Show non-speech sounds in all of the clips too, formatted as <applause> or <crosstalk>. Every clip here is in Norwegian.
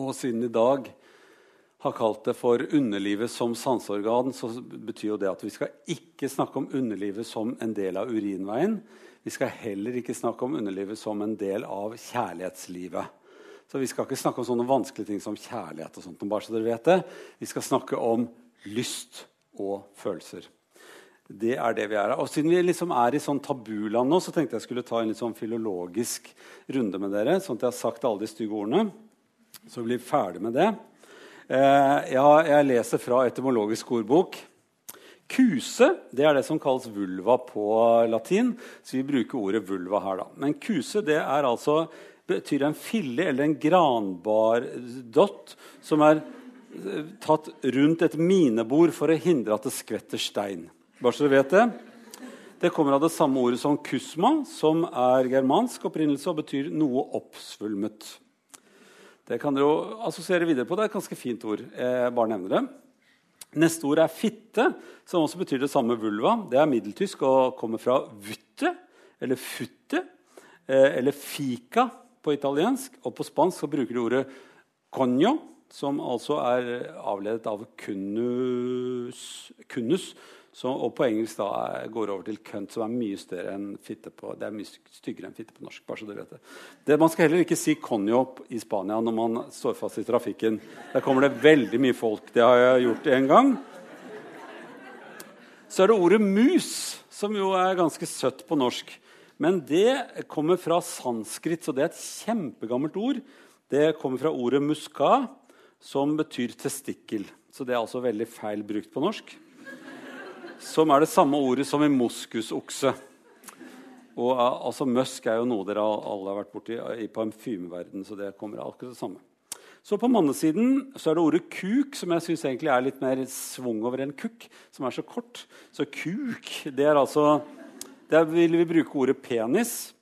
Og siden i dag har kalt det for underlivet som sanseorgan, så betyr jo det at vi skal ikke snakke om underlivet som en del av urinveien. Vi skal heller ikke snakke om underlivet som en del av kjærlighetslivet. Så vi skal ikke snakke om sånne vanskelige ting som kjærlighet. og sånt, bare så dere vet det. Vi skal snakke om lyst og følelser. Det er det vi er. Og Siden vi liksom er i sånn tabuland nå, så tenkte jeg skulle ta en litt sånn filologisk runde med dere. sånn at jeg har sagt alle de stygge ordene. Så vi blir ferdig med det. Eh, ja, jeg leser fra etymologisk ordbok. Kuse det er det som kalles vulva på latin. Så vi bruker ordet vulva her. da. Men kuse det er altså, betyr en fille eller en granbar dott som er eh, tatt rundt et minebord for å hindre at det skvetter stein. Bare så dere vet det. Det kommer av det samme ordet som kusma, som er germansk opprinnelse og betyr noe oppsvulmet. Det kan dere jo assosiere videre på. Det er et ganske fint ord. Jeg bare nevner det. Neste ord er fitte, som også betyr det samme vulva. Det er middeltysk og kommer fra vutte, eller futte, eh, eller fica på italiensk. Og på spansk så bruker de ordet conio, som altså er avledet av kunnus, kunnus så, og på engelsk da går det over til kønt, som er mye større enn fitte på, det er mye styggere enn fitte på norsk. bare så dere vet det. det. Man skal heller ikke si conjo i Spania når man står fast i trafikken. Der kommer det veldig mye folk. Det har jeg gjort en gang. Så er det ordet mus, som jo er ganske søtt på norsk. Men det kommer fra sanskrit, så det er et kjempegammelt ord. Det kommer fra ordet muska, som betyr testikkel. Så det er altså veldig feil brukt på norsk som er det samme ordet som i moskusokse. Og altså, Møsk er jo noe dere alle har vært borti i parfymeverdenen, så det kommer akkurat det samme. Så På mannesiden så er det ordet kuk, som jeg syns er litt mer svung over enn kukk, som er så kort. Så kuk, det er altså Der vil vi bruke ordet penis.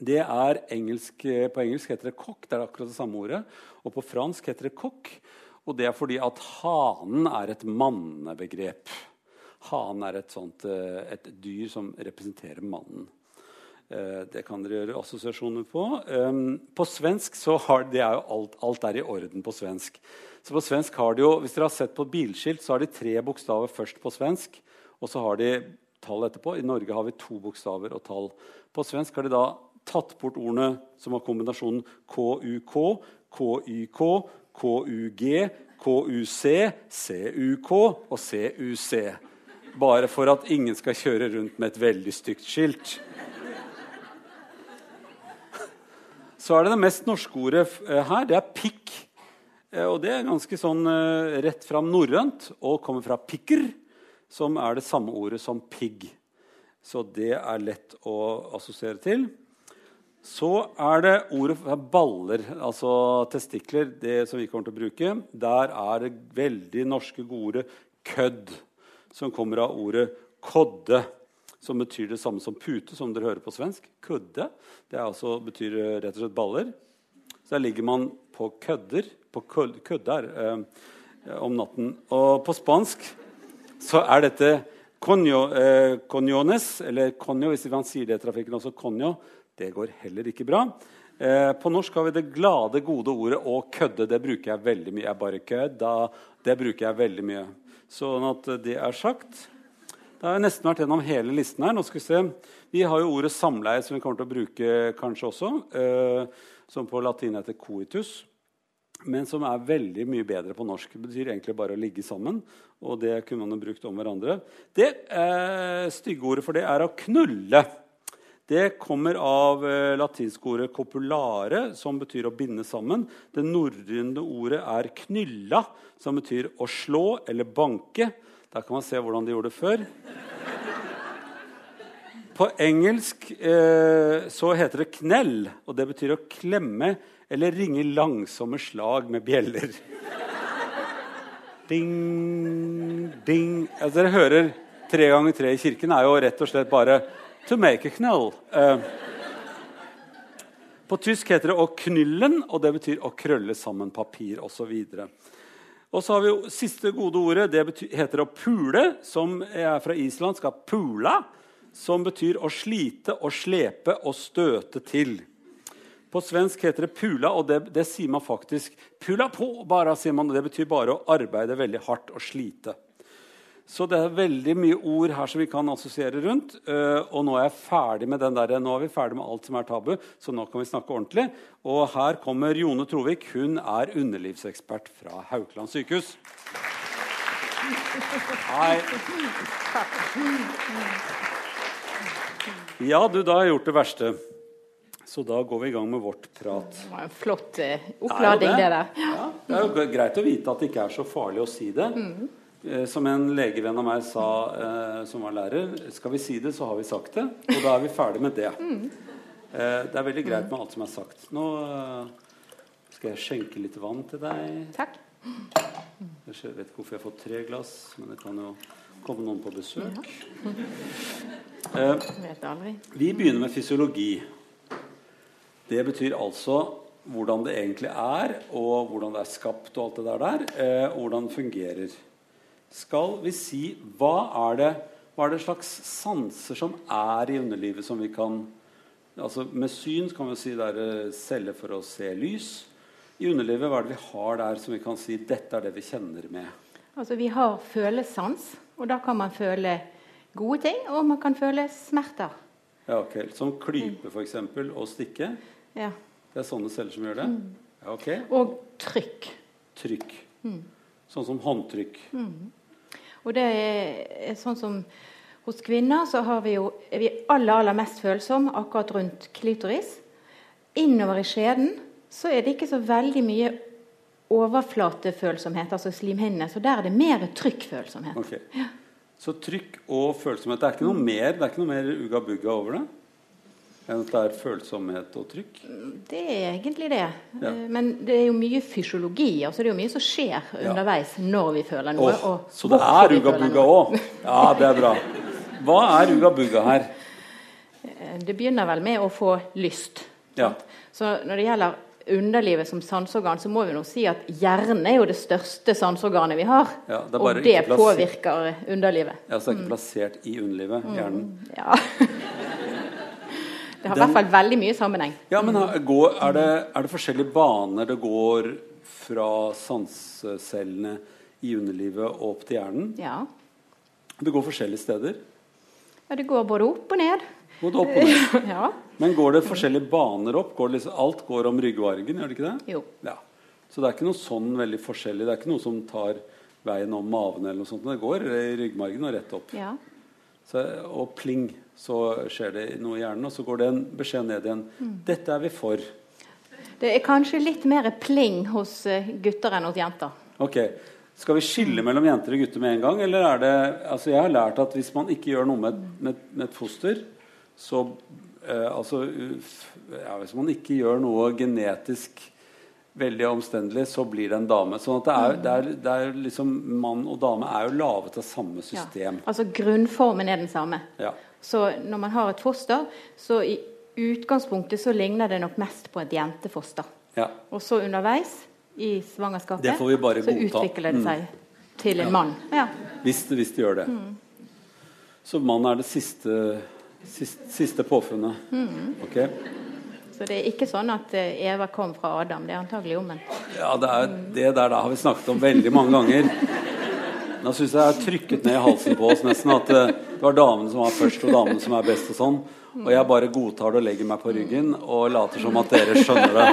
Det er engelsk, På engelsk heter det kokk. Det er akkurat det samme ordet. Og på fransk heter det kokk. Og det er fordi at hanen er et mannebegrep. Hanen er et, sånt, eh, et dyr som representerer mannen. Eh, det kan dere gjøre assosiasjoner på. Ehm, på svensk så har det er jo alt, alt er i orden på svensk. Så på svensk har de jo, Hvis dere har sett på bilskilt, så har de tre bokstaver først på svensk. Og så har de tall etterpå. I Norge har vi to bokstaver og tall. På svensk har de da tatt bort ordene som har kombinasjonen KUK, KYK, KUG, KUC, CUK og CUC bare for at ingen skal kjøre rundt med et veldig stygt skilt. Så er det det mest norske ordet eh, her. Det er pikk. Eh, og det er ganske sånn eh, rett fram norrønt og kommer fra pikker, som er det samme ordet som pigg. Så det er lett å assosiere til. Så er det ordet for baller, altså testikler, det som vi kommer til å bruke. Der er det veldig norske gode ordet kødd som kommer av ordet 'kodde', som betyr det samme som pute, som dere hører på svensk. Kudde. Det altså, betyr eh, rett og slett baller. Så der ligger man på kødder, på kødder eh, om natten. Og på spansk så er dette conio, eh, coniones, eller conio, hvis man sier det i trafikken også, conio. Det går heller ikke bra. Eh, på norsk har vi det glade, gode ordet 'å kødde'. Det bruker jeg veldig mye. Jeg bare kødda. Det bruker jeg veldig mye. Sånn at det er sagt. Da har jeg nesten vært gjennom hele listen her. Nå skal Vi se. Vi har jo ordet samleie, som vi kommer til å bruke kanskje også. Eh, som på latin heter coitus. Men som er veldig mye bedre på norsk. Det betyr egentlig bare å ligge sammen. Og det kunne man jo brukt om hverandre. Det eh, stygge ordet for det er å knulle. Det kommer av eh, latinske 'copulare', som betyr å binde sammen. Det norrøne ordet er 'knylla', som betyr å slå eller banke. Der kan man se hvordan de gjorde det før. På engelsk eh, så heter det 'knell', og det betyr å klemme eller ringe langsomme slag med bjeller. Ding, ding altså, Dere hører tre ganger tre i kirken er jo rett og slett bare to make a knull. Uh, på tysk heter det 'å knyllen', og det betyr å krølle sammen papir osv. Og, så har vi jo siste gode ordet. Det betyr, heter å pule, som er fra Island, skal pula, som betyr å slite og slepe og støte til. På svensk heter det pula, og det, det sier man faktisk pula på. bare, sier man, og Det betyr bare å arbeide veldig hardt og slite. Så det er veldig mye ord her som vi kan assosiere rundt. Uh, og nå er jeg ferdig med den der, nå er vi ferdig med alt som er tabu, så nå kan vi snakke ordentlig. Og her kommer Jone Trovik. Hun er underlivsekspert fra Haukeland sykehus. Hei. Ja, du, da har jeg gjort det verste. Så da går vi i gang med vårt prat. Det var en flott opplading, det. det. der. Ja, det er jo greit å vite at det ikke er så farlig å si det. Mm. Eh, som en legevenn av meg sa, eh, som var lærer, skal vi si det, så har vi sagt det. Og da er vi ferdig med det. Mm. Eh, det er veldig greit med alt som er sagt. Nå skal jeg skjenke litt vann til deg. Takk. Jeg vet ikke hvorfor jeg har fått tre glass, men det kan jo komme noen på besøk. Ja. Vi begynner med fysiologi. Det betyr altså hvordan det egentlig er, og hvordan det er skapt, og alt det der, der eh, og hvordan det fungerer. Skal vi si hva er, det, hva er det slags sanser som er i underlivet som vi kan altså Med syn kan vi si det er eh, celler for å se lys. I underlivet hva er det vi har der som vi kan si dette er det vi kjenner med? Altså Vi har følesans, og da kan man føle gode ting, og man kan føle smerter. Ja, ok. Som klype, f.eks., og stikke? Ja. Det er sånne celler som gjør det? Mm. Ja, ok. Og trykk. Trykk. Mm. Sånn som håndtrykk. Mm. Og det er sånn som hos kvinner så har vi jo, er vi aller, aller mest følsomme akkurat rundt klitoris. Innover i skjeden så er det ikke så veldig mye overflatefølsomhet, altså slimhinnene. Så der er det mer trykkfølsomhet. Okay. Ja. Så trykk og følsomhet. Det er ikke noe mer, det er ikke noe mer uga-bugga over det? Enn at det er følsomhet og trykk? Det er egentlig det. Ja. Men det er jo mye fysiologi. altså Det er jo mye som skjer ja. underveis når vi føler noe. Oh, så det er uga-bugga òg? Ja, det er bra. Hva er uga-bugga her? Eh, det begynner vel med å få lyst. Ja. Så når det gjelder underlivet som sanseorgan, så må vi nå si at hjernen er jo det største sanseorganet vi har. Ja, det og det påvirker underlivet. Ja, Så det er ikke mm. plassert i underlivet, hjernen? Mm, ja. <laughs> Det har i hvert fall veldig mye sammenheng. Ja, men går, er, det, er, det, forskjellige baner det går fra sansecellene i underlivet og opp til hjernen? Ja. Det går forskjellige steder? Ja, det går både opp og ned. Både opp og ned. <laughs> ja. Men går det forskjellige baner opp? Går liksom, alt går om ryggvargen, gjør det ikke det? Jo. Ja. Så det er ikke noe sånn veldig forskjellig. Det er ikke noe som tar veien om maven eller noe sånt. Det går i ryggmargen og rett opp. Ja. Så, og pling så skjer det noe i hjernen, og så går det en beskjed ned igjen. Mm. Dette er vi for. Det er kanskje litt mer pling hos eh, gutter enn hos jenter. Ok, Skal vi skille mellom jenter og gutter med en gang? eller er det, altså Jeg har lært at hvis man ikke gjør noe med, med, med et foster, så eh, altså, ja, Hvis man ikke gjør noe genetisk veldig omstendelig, så blir det en dame. Sånn at det er, det er, det er liksom, Mann og dame er jo laget av samme system. Ja, altså Grunnformen er den samme. Ja. Så når man har et foster, så i utgangspunktet så ligner det nok mest på et jentefoster. Ja. Og så underveis i svangerskapet så utvikler det seg mm. til en mann. Ja. Hvis, hvis, det gjør det. Mm. Så mann er det siste, siste, siste påfunnet. Mm. Okay. Så det er ikke sånn at eh, Eva kom fra Adam. Det er antagelig omvendt. Ja, det, er, det der da har vi snakket om veldig mange ganger. Da syns jeg jeg har trykket ned i halsen på oss nesten at uh, det var damene som var først, og damene som er best og sånn. Og jeg bare godtar det og legger meg på ryggen og later som at dere skjønner det.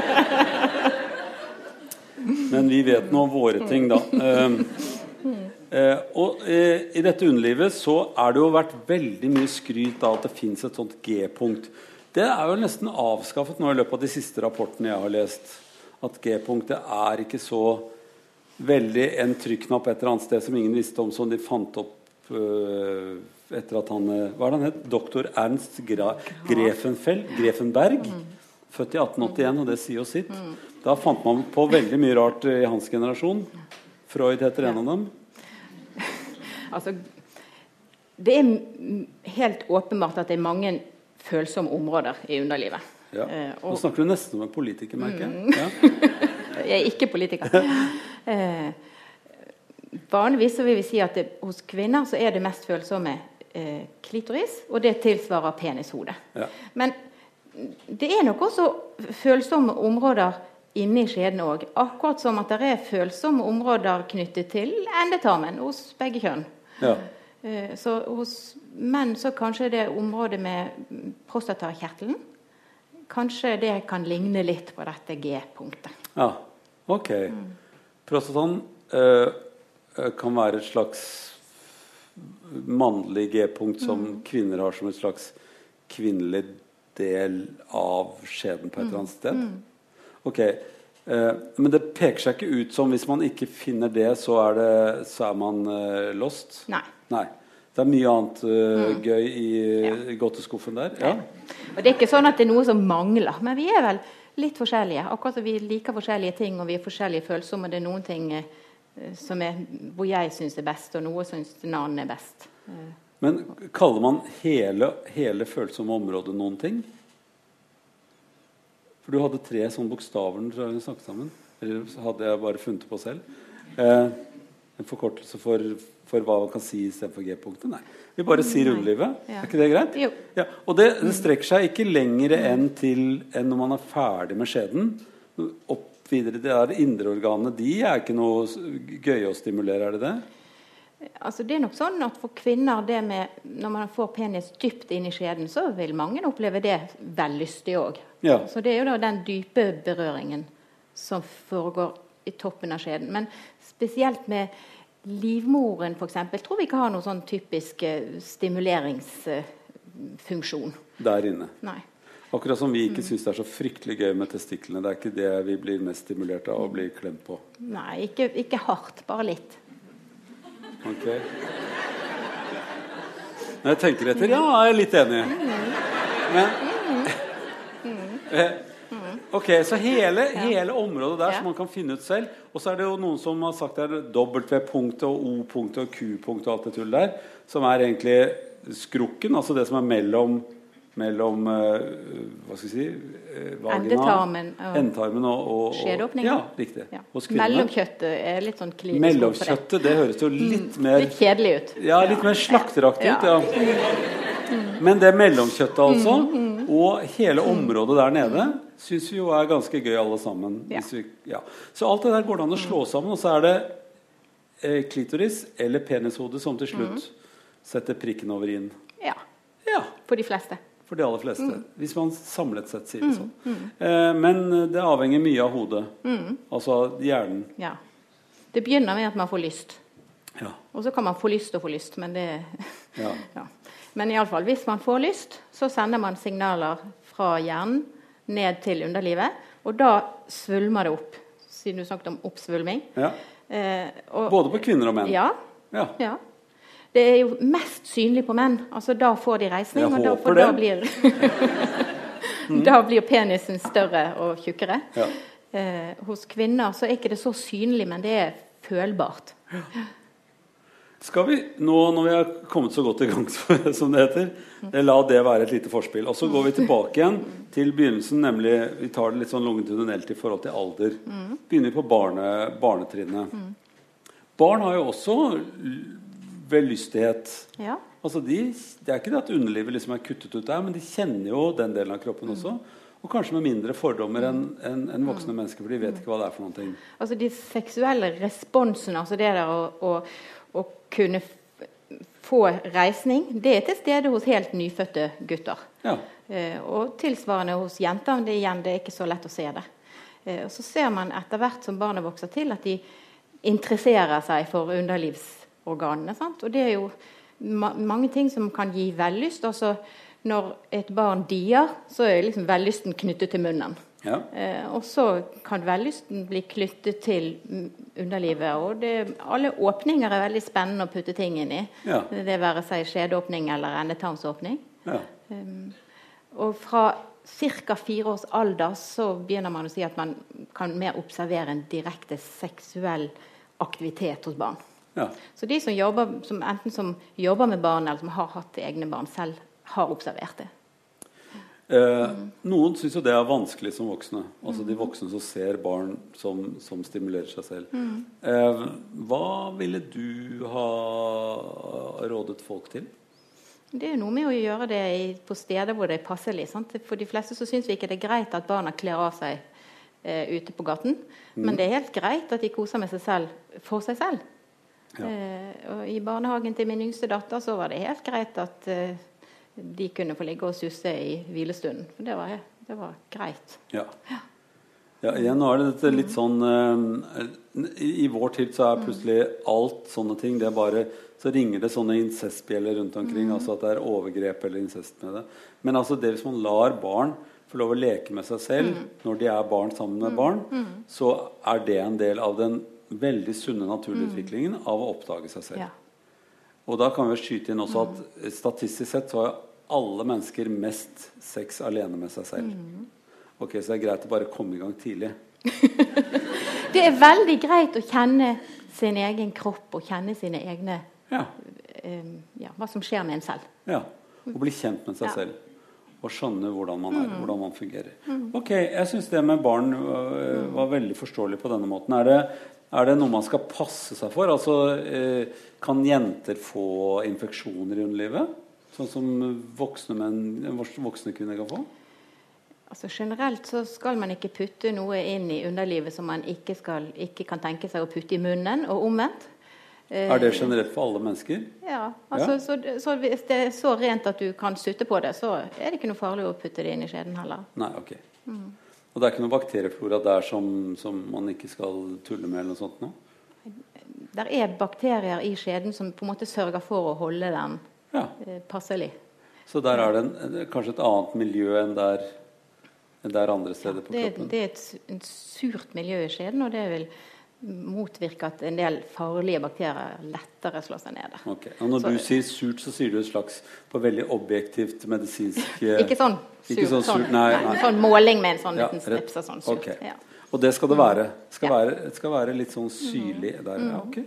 Men vi vet nå våre ting, da. Uh, uh, og i dette underlivet så er det jo vært veldig mye skryt av at det fins et sånt G-punkt. Det er jo nesten avskaffet nå i løpet av de siste rapportene jeg har lest. At G-punktet er ikke så veldig en trykknapp et eller annet sted som ingen visste om, som de fant opp uh, etter at han uh, Hva er det han het? Doktor Ernst Gra Grefenfeld, Grefenberg. Mm. Født i 1881, og det sier jo sitt. Mm. Da fant man på veldig mye rart i hans generasjon. Freud heter en av dem. <laughs> altså, det er helt åpenbart at det er mange følsomme områder i underlivet. Ja. Uh, Nå snakker du nesten om en politiker, merker jeg. Mm. Ja. <laughs> Jeg er ikke politiker. <laughs> Eh, vanligvis så vil vi si at det, hos kvinner så er det mest følsomme eh, klitoris, og det tilsvarer penishodet. Ja. Men det er nok også følsomme områder inni skjeden òg. Akkurat som at det er følsomme områder knyttet til endetarmen hos begge kjønn. Ja. Eh, så hos menn så kanskje det området med prostatakjertelen Kanskje det kan ligne litt på dette G-punktet. Ja, ok. Mm. Prostataen øh, kan være et slags mannlig G-punkt som mm. kvinner har som et slags kvinnelig del av skjeden på et eller annet sted. Mm. Ok, eh, Men det peker seg ikke ut som hvis man ikke finner det, så er, det, så er man eh, lost? Nei. Nei. Det er mye annet uh, mm. gøy i ja. godteskuffen der. Ja. Og Det er ikke sånn at det er noe som mangler, men vi er vel litt forskjellige. Akkurat som vi liker forskjellige ting og vi er forskjellige følsomme. Det er noen ting som er, hvor jeg syns er best, og noe syns en annen er best. Men kaller man hele, hele følsomme området noen ting? For du hadde tre sånne bokstaver når vi snakket sammen. Eller hadde jeg bare funnet på selv? Eh, en forkortelse for for hva man kan si istedenfor G-punktet? Nei. Vi bare sier underlivet. Ja. Er ikke det greit? Ja. Og det, det, strekker seg ikke lenger enn til enn når man er ferdig med skjeden. Opp videre, Det der indre organene de er ikke noe gøye å stimulere, er det det? Altså det er nok sånn at For kvinner, det med, når man får penis dypt inn i skjeden, så vil mange oppleve det vellystig òg. Ja. Så det er jo da den dype berøringen som foregår i toppen av skjeden. Men spesielt med livmoren f.eks. tror vi ikke har noen sånn typisk eh, stimuleringsfunksjon. Der inne. Nei. Akkurat som vi ikke mm. syns det er så fryktelig gøy med testiklene. Det er ikke det vi blir mest stimulert av å bli klemt på. Nei, ikke, ikke hardt. Bare litt. Ok. Når jeg tenker etter, ja, jeg er litt enig. Mm. Men mm. <laughs> eh, Ok, Så hele, hele området der som man kan finne ut selv. Og så er det jo noen som har sagt det er W-punktet og O-punktet og Q-punktet og alt det tullet der. Som er egentlig skrukken, altså det som er mellom mellom uh, hva skal jeg si uh, vagina, Endetarmen og, og, skjedeåpningen. Ja, riktig. Ja. Mellomkjøttet er litt sånn klinisk. Mellomkjøttet, det. høres jo litt mm, mer Litt kjedelig ut. Ja, litt mer slakteraktig ut. ja. Mm. Men det mellomkjøttet, altså, mm, mm. Og hele området der nede syns vi jo er ganske gøy, alle sammen. Ja. Vi, ja. Så alt det der går det an å slå sammen. Og så er det eh, klitoris eller penishode som til slutt mm. setter prikken over i-en. Ja. ja. For de fleste. For de aller fleste. Mm. Hvis man samlet sett sier det sånn. Mm. Eh, men det avhenger mye av hodet. Mm. Altså hjernen. Ja. Det begynner med at man får lyst. Ja. Og så kan man få lyst og få lyst, men det ja. <laughs> ja. Men iallfall, hvis man får lyst, så sender man signaler fra hjernen ned til underlivet. Og da svulmer det opp, siden du snakket om oppsvulming. Ja. Eh, og, Både på kvinner og menn? Ja. ja. ja. Det er jo mest synlig på menn. altså Da får de reisning. Jeg og da, da blir, <laughs> <laughs> da blir penisen større og tjukkere. Ja. Eh, hos kvinner så er ikke det så synlig, men det er følbart. Ja. Skal vi nå, når vi har kommet så godt i gang, <laughs> som det heter, la det være et lite forspill. Og så går vi tilbake igjen til begynnelsen, nemlig Vi tar det litt sånn longitudinelt i forhold til alder. Begynner vi på barne, barnetrinnet. Barn har jo også velystighet. Ja. Altså de, det er ikke det at underlivet liksom er kuttet ut der, men de kjenner jo den delen av kroppen også. Og kanskje med mindre fordommer enn en, en voksne mennesker, for de vet ikke hva det er for noen ting. Altså De seksuelle responsene, altså det der å kunne få reisning, det er til stede hos helt nyfødte gutter. Ja. Eh, og tilsvarende hos jenter. Det, igjen, det er ikke så lett å se det. Eh, og så ser man etter hvert som barnet vokser til, at de interesserer seg for underlivsorganene. Sant? Og det er jo ma mange ting som kan gi vellyst. Altså, når et barn dier, så er liksom vellysten knyttet til munnen. Ja. Eh, og så kan vellysten bli knyttet til underlivet. Og det, alle åpninger er veldig spennende å putte ting inn i. Ja. Det være seg skjedeåpning eller endetarmsåpning. Ja. Um, og fra ca. fire års alder så begynner man å si at man kan mer observere en direkte seksuell aktivitet hos barn. Ja. Så de som, jobber, som enten som jobber med barn eller som har hatt egne barn selv, har observert det. Eh, noen syns jo det er vanskelig som voksne. Altså de voksne som ser barn som, som stimulerer seg selv. Eh, hva ville du ha rådet folk til? Det er jo noe med å gjøre det i, på steder hvor det er passelig. Sant? For de fleste så syns vi ikke det er greit at barna kler av seg eh, ute på gaten. Mm. Men det er helt greit at de koser med seg selv for seg selv. Ja. Eh, og I barnehagen til min yngste datter så var det helt greit at eh, de kunne få ligge og susse i hvilestunden. For det var, det var greit. Ja. ja. igjen nå er det dette litt sånn uh, i, vår tid så er plutselig alt sånne ting det er bare så ringer det sånne incestbjeller rundt omkring. Mm. altså At det er overgrep eller incest med det. Men altså det hvis man lar barn få lov å leke med seg selv mm. når de er barn sammen med mm. barn, mm. så er det en del av den veldig sunne naturlige mm. utviklingen av å oppdage seg selv. Ja. Og da kan vi skyte inn også at mm. statistisk sett så har alle mennesker mest sex alene med seg selv. Ok, Så det er greit å bare komme i gang tidlig. <laughs> det er veldig greit å kjenne sin egen kropp og kjenne sine egne ja. Uh, ja, hva som skjer med en selv. Ja. Å bli kjent med seg ja. selv. Og skjønne hvordan man er, mm. hvordan man fungerer. Mm. Ok, Jeg syns det med barn uh, var veldig forståelig på denne måten. Er det, er det noe man skal passe seg for? Altså, uh, Kan jenter få infeksjoner i underlivet? Sånn som voksne, menn, voksne kvinner kan få? Altså Generelt så skal man ikke putte noe inn i underlivet som man ikke, skal, ikke kan tenke seg å putte i munnen, og omvendt. Er det generelt for alle mennesker? Ja. altså ja. Så, så, Hvis det er så rent at du kan sutte på det, så er det ikke noe farlig å putte det inn i skjeden heller. Nei, ok. Mm. Og det er ikke noe bakterieflora der som, som, man ikke skal tulle med? eller noe sånt nå? Der er bakterier i skjeden som på en måte sørger for å holde den ja. eh, passelig. Så der er det en, kanskje et annet miljø enn der, enn der andre steder ja, på kroppen? Det er et, et surt miljø i skjeden, og det vil motvirke at en del farlige bakterier lettere slår seg ned. Okay. Og når så, du sier surt, så sier du et slags på veldig objektivt medisinsk <laughs> Ikke sånn surt. Ikke sånn, surt nei, nei. sånn måling med en sånn ja, liten snips og sånn surt. Okay. Ja. Og det skal det være. Det skal, ja. være, det skal være litt sånn syrlig der. Ja, mm. ok.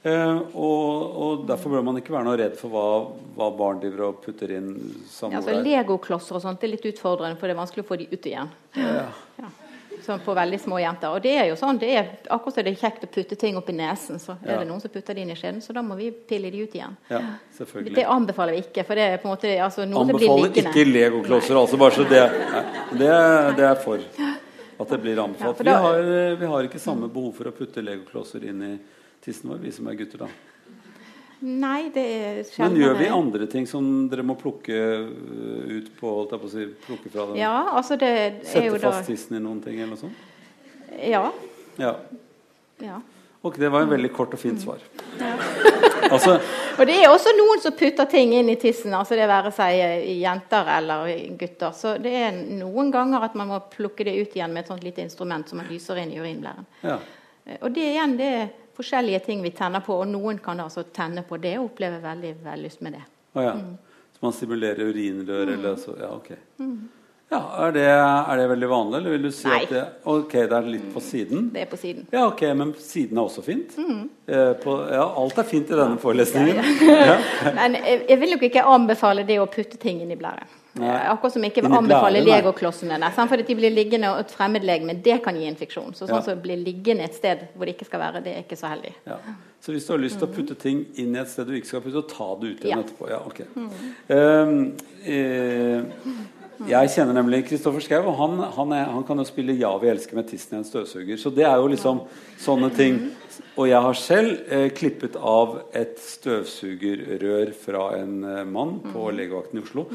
Uh, og, og, derfor bør man ikke være noe redd for hva, hva barn driver og putter inn. Ja, altså Legoklosser og sånt er litt utfordrende, for det er vanskelig å få de ut igjen. Ja. ja sånn på veldig små jenter. Og det er jo sånn, det er akkurat som det er kjekt å putte ting opp i nesen, så er det noen som putter det inn i skjeden, så da må vi pille de ut igjen. Ja, selvfølgelig. Det anbefaler vi ikke, for det er på en måte altså, noe som blir liggende. Anbefaler ikke legoklosser, altså, bare så det, det, det, er for at det blir anbefalt. Ja, da, vi, har, vi har ikke samme behov for å putte legoklosser inn i tissen vår, vi som er gutter, da. Nei, det er sjelden. Men gjør vi andre ting som dere må plukke uh, ut på? på si, plukke fra den? Ja, altså det er Sette jo fast tissen i noen ting eller noe sånt? Ja. ja. ja. Ok, det var en veldig kort og fint svar. Ja. <laughs> altså, og det er også noen som putter ting inn i tissen, altså det være seg jenter eller gutter. Så det er noen ganger at man må plukke det ut igjen med et sånt lite instrument som man lyser inn i urinblæren. Ja. Og det igjen, det forskjellige ting vi tenner på, og noen kan altså tenne på det og oppleve veldig vellyst med det. Oh, ja. mm. Så man stimulerer urinrør mm. eller så Ja, ok. Mm. Ja, er det, er det, veldig vanlig, eller vil du si Nei. at det, Ok, det er litt på siden? Det er på siden. Ja, ok, Men siden er også fint? Mm. Eh, på, ja, alt er fint i denne forelesningen. Ja, ja. <laughs> <laughs> men jeg, jeg, vil nok ikke anbefale det å putte ting inn i blæren. Akkurat som ikke anbefaler anbefale legoklossene. Fordi de blir liggende og et fremmedlegeme, det kan gi infeksjon. Så sånn som blir liggende et sted hvor det ikke skal være, det er ikke så heldig. Ja. Så hvis du har lyst til å putte ting inn i et sted du ikke skal putte, så ta det ut igjen ja. etterpå. Ja, ok. Mm. Um, eh, jeg kjenner nemlig Kristoffer Schou, og han, han, er, han, kan jo spille 'Ja, vi elsker' med tissen i en støvsuger. Så det er jo liksom sånne ting. Og jeg har selv eh, klippet av et støvsugerrør fra en eh, mann på mm. legevakten i Oslo.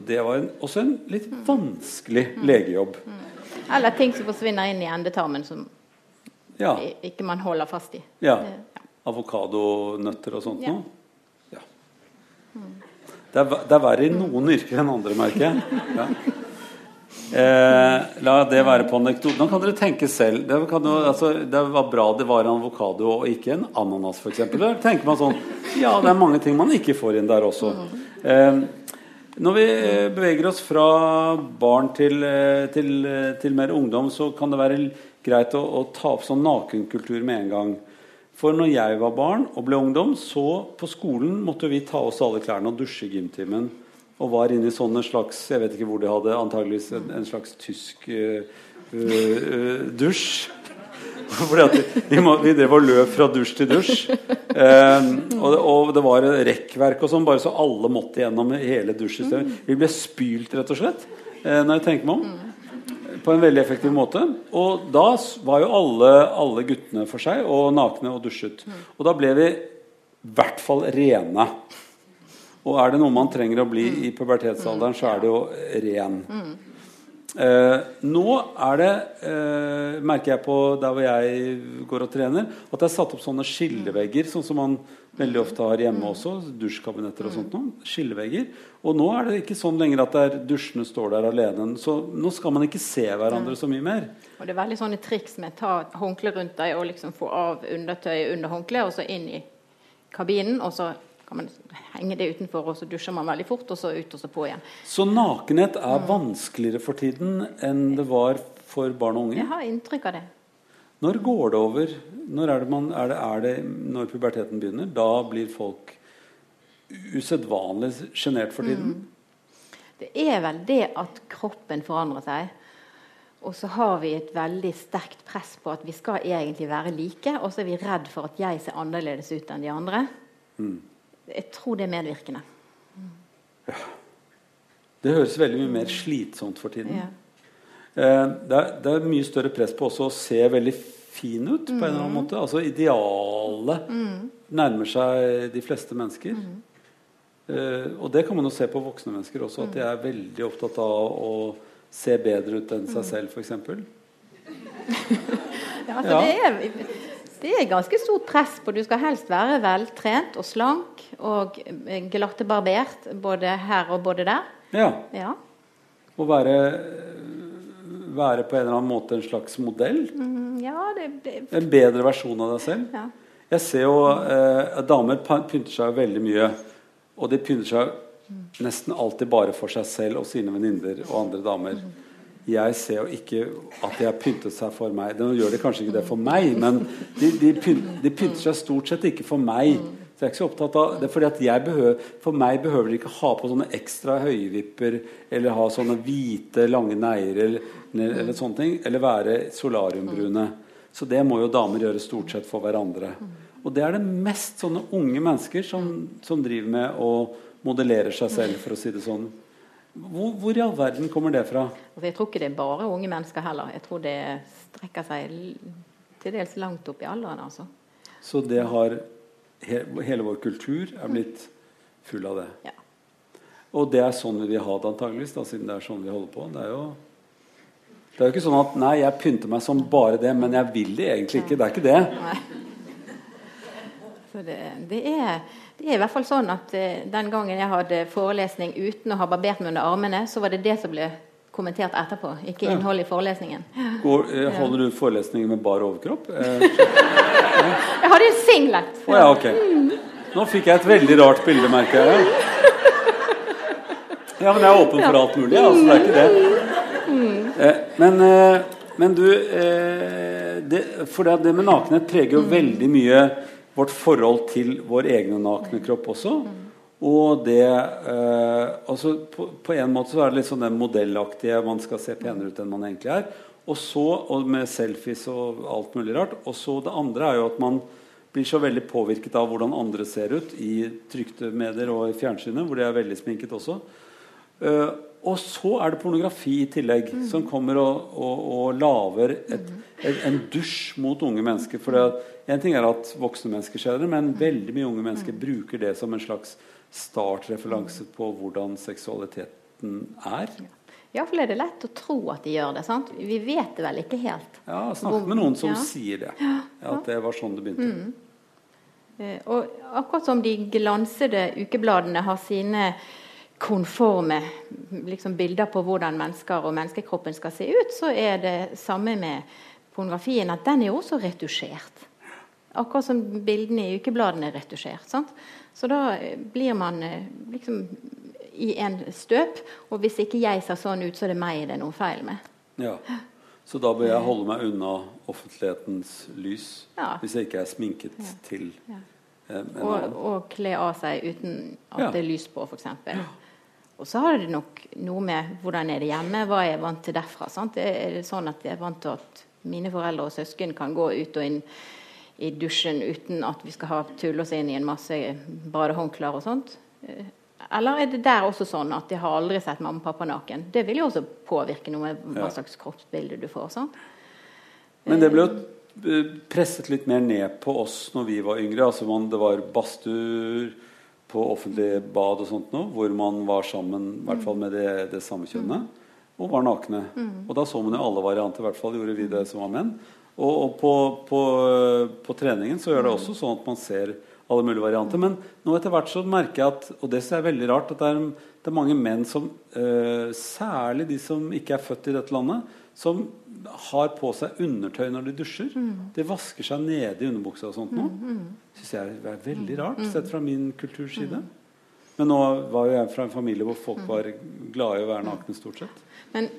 Og det var en, også en litt vanskelig mm. legejobb. Mm. Eller ting som forsvinner inn i endetarmen som ja. ikke man holder fast i. Ja. ja. Avokadonøtter og sånt ja. noe. Ja. Mm. Det, er, det er verre i noen yrker enn andre, merker jeg. Ja. Eh, la det være på anekdoten. Nå kan dere tenke selv. Det, jo, altså, det, var bra det var en avokado og ikke en ananas, f.eks. Da tenker man sånn Ja, det er mange ting man ikke får inn der også. Eh, når vi beveger oss fra barn til, eh, til, eh, til mer ungdom, så kan det være greit å, å, ta opp sånn nakenkultur med en gang. For når jeg var barn og ble ungdom, så på skolen måtte vi ta oss alle klærne og dusje i gymtimen. Og var inne i sånne slags Jeg vet ikke hvor de hadde antageligvis en, en slags tysk uh, uh, dusj. <laughs> Fordi at vi, må, vi drev og løp fra dusj til dusj. Eh, og, og, det var rekkverk og sånn, bare så alle måtte gjennom hele dusjsystemet. Vi ble spylt, rett og slett, eh, når jeg tenker meg om. På en veldig effektiv måte. Og da var jo alle, alle guttene for seg og nakne og dusjet. Og da ble vi i hvert fall rene. Og er det noe man trenger å bli i pubertetsalderen, så er det jo ren. Eh, nå er det, eh, merker jeg på der hvor jeg går og trener, at det er satt opp sånne skillevegger, sånn som man veldig ofte har hjemme også. Dusjkabinetter og sånt noe. Skillevegger. Og nå er det ikke sånn lenger at der, dusjene står der alene. Så nå skal man ikke se hverandre så mye mer. Og det er veldig sånne triks med å ta håndkle rundt deg og liksom få av undertøyet under håndkleet, og så inn i kabinen. og så kan man henge det utenfor, og så dusjer man veldig fort, og så ut og så på igjen. Så nakenhet er vanskeligere for tiden enn det var for barn og unge? Jeg har inntrykk av det. Når går det over? Når er det, man, er det, er det når puberteten begynner? Da blir folk usedvanlig sjenert for tiden? Mm. Det er vel det at kroppen forandrer seg. Og så har vi et veldig sterkt press på at vi skal egentlig være like. Og så er vi redd for at jeg ser annerledes ut enn de andre. Mm. Jeg tror det er medvirkende. Ja. Det høres veldig mye mer slitsomt for tiden. Ja. Eh, det, er, det, er, mye større press på også å se veldig fin ut på en eller annen mm. måte. Altså idealet mm. nærmer seg de fleste mennesker. Mm. Eh, og det kan man jo se på voksne mennesker også, at de er veldig opptatt av å se bedre ut enn seg mm. selv, f.eks. <laughs> ja, altså ja. det er det er ganske stort press på. Du skal helst være veltrent og slank og glattebarbert både her og både der. Ja. ja. Og være, være, på en eller annen måte en slags modell. Mm, ja, det, det... En bedre versjon av deg selv. Ja. Jeg ser jo eh, Damer pynter seg veldig mye. Og de pynter seg nesten alltid bare for seg selv og sine venninner og andre damer. Jeg ser jo ikke at de har pyntet seg for meg. De gjør det kanskje ikke det for meg, men de, de, pynt, de pynter seg stort sett ikke for meg. Så jeg er ikke så opptatt av det fordi behøver, For meg behøver de ikke ha på sånne ekstra høyvipper eller ha sånne hvite, lange negler eller, eller sånne ting. Eller være solariumbrune. Så det må jo damer gjøre stort sett for hverandre. Og det er det mest sånne unge mennesker som, som driver med å modellere seg selv, for å si det sånn. Hvor, hvor, i all verden kommer det fra? Altså, jeg tror ikke det er bare unge mennesker heller. Jeg tror det strekker seg til dels langt opp i alderen. Altså. Så det har Hele vår kultur er blitt full av det? Ja. Og det er sånn vi vil ha det antageligvis, da, siden det er sånn vi holder på. Det er jo det er jo ikke sånn at nei, jeg pynter meg som bare det, men jeg vil det egentlig ikke. Det er ikke det. Nei. Så det, det er det er i hvert fall sånn at uh, Den gangen jeg hadde forelesning uten å ha barbert meg under armene, så var det det som ble kommentert etterpå, ikke innholdet i forelesningen. Går, eh, holder du forelesninger med bar overkropp? Eh, <laughs> jeg hadde en singlet. Oh, ja, okay. Nå fikk jeg et veldig rart bilde, merker jeg. Ja, men jeg er åpen for alt mulig, altså, det er ikke det. Eh, men, eh, men, du eh, det, For det, det med nakenhet preger jo mm. veldig mye vårt forhold til vår egne nakne kropp også. Og det eh, altså på, på, en måte så er det litt sånn den modellaktige man skal se penere ut enn man egentlig er. Og så, og med selfies og alt mulig rart. Og så det andre er jo at man blir så veldig påvirket av hvordan andre ser ut i trykte medier og i fjernsynet, hvor de er veldig sminket også. Uh, og så er det pornografi i tillegg, mm. som kommer og, og, og lager et, en dusj mot unge mennesker. For En ting er at voksne mennesker ser det, men veldig mye unge mennesker mm. bruker det som en slags startreferanse på hvordan seksualiteten er. Ja, for er det lett å tro at de gjør det. sant? Vi vet det vel ikke helt. Ja, Snakk med noen som ja. sier det. At det var sånn det begynte. Mm. Eh, og akkurat som de glansede ukebladene har sine konforme liksom, bilder på hvordan mennesker og menneskekroppen skal se ut, så er det samme med pornografien, at den er også retusjert. Akkurat som bildene i ukebladene er retusjert. Sant? Så da blir man eh, liksom i en støp. Og hvis ikke jeg ser sånn ut, så er det meg det er noe feil med. Ja. Så da bør jeg holde meg unna offentlighetens lys ja. hvis jeg ikke er sminket ja. til ja. en og. Og kle av seg uten at det er lys på, f.eks. Ja. Og så har det nok noe med hvordan er det hjemme, hva er jeg vant til derfra. Sant? Er det sånn at jeg er vant til at mine foreldre og søsken kan gå ut og inn i dusjen uten at vi skal ha tulle oss inn i en masse badehåndklær og sånt. Eh, eller er det der også sånn at de har aldri sett mamma og pappa naken? Det vil jo også påvirke noe med hva slags kroppsbilde du får. sånn. Men det ble jo eh, presset litt mer ned på oss når vi var yngre. altså man, Det var badstuer på offentlige bad og sånt noe, hvor man var sammen i hvert fall med det, det samme kjønnet, og var nakne. Og da så man jo alle varianter, i hvert fall gjorde vi det som var menn. Og, og på, på, på, treningen så gjør det også sånn at man ser alle mulige varianter. Men nå etter hvert så merker jeg at og det er veldig rart, at det er, det er mange menn som, uh, særlig de som ikke er født i dette landet, som har på seg undertøy når de dusjer. Mm. Det vasker seg nede i underbuksa og sånt noe. Mm, mm. Syns jeg er veldig rart, mm. sett fra min kulturside. Mm. Men nå var jo jeg fra en familie hvor folk var glade i å være nakne stort sett. Men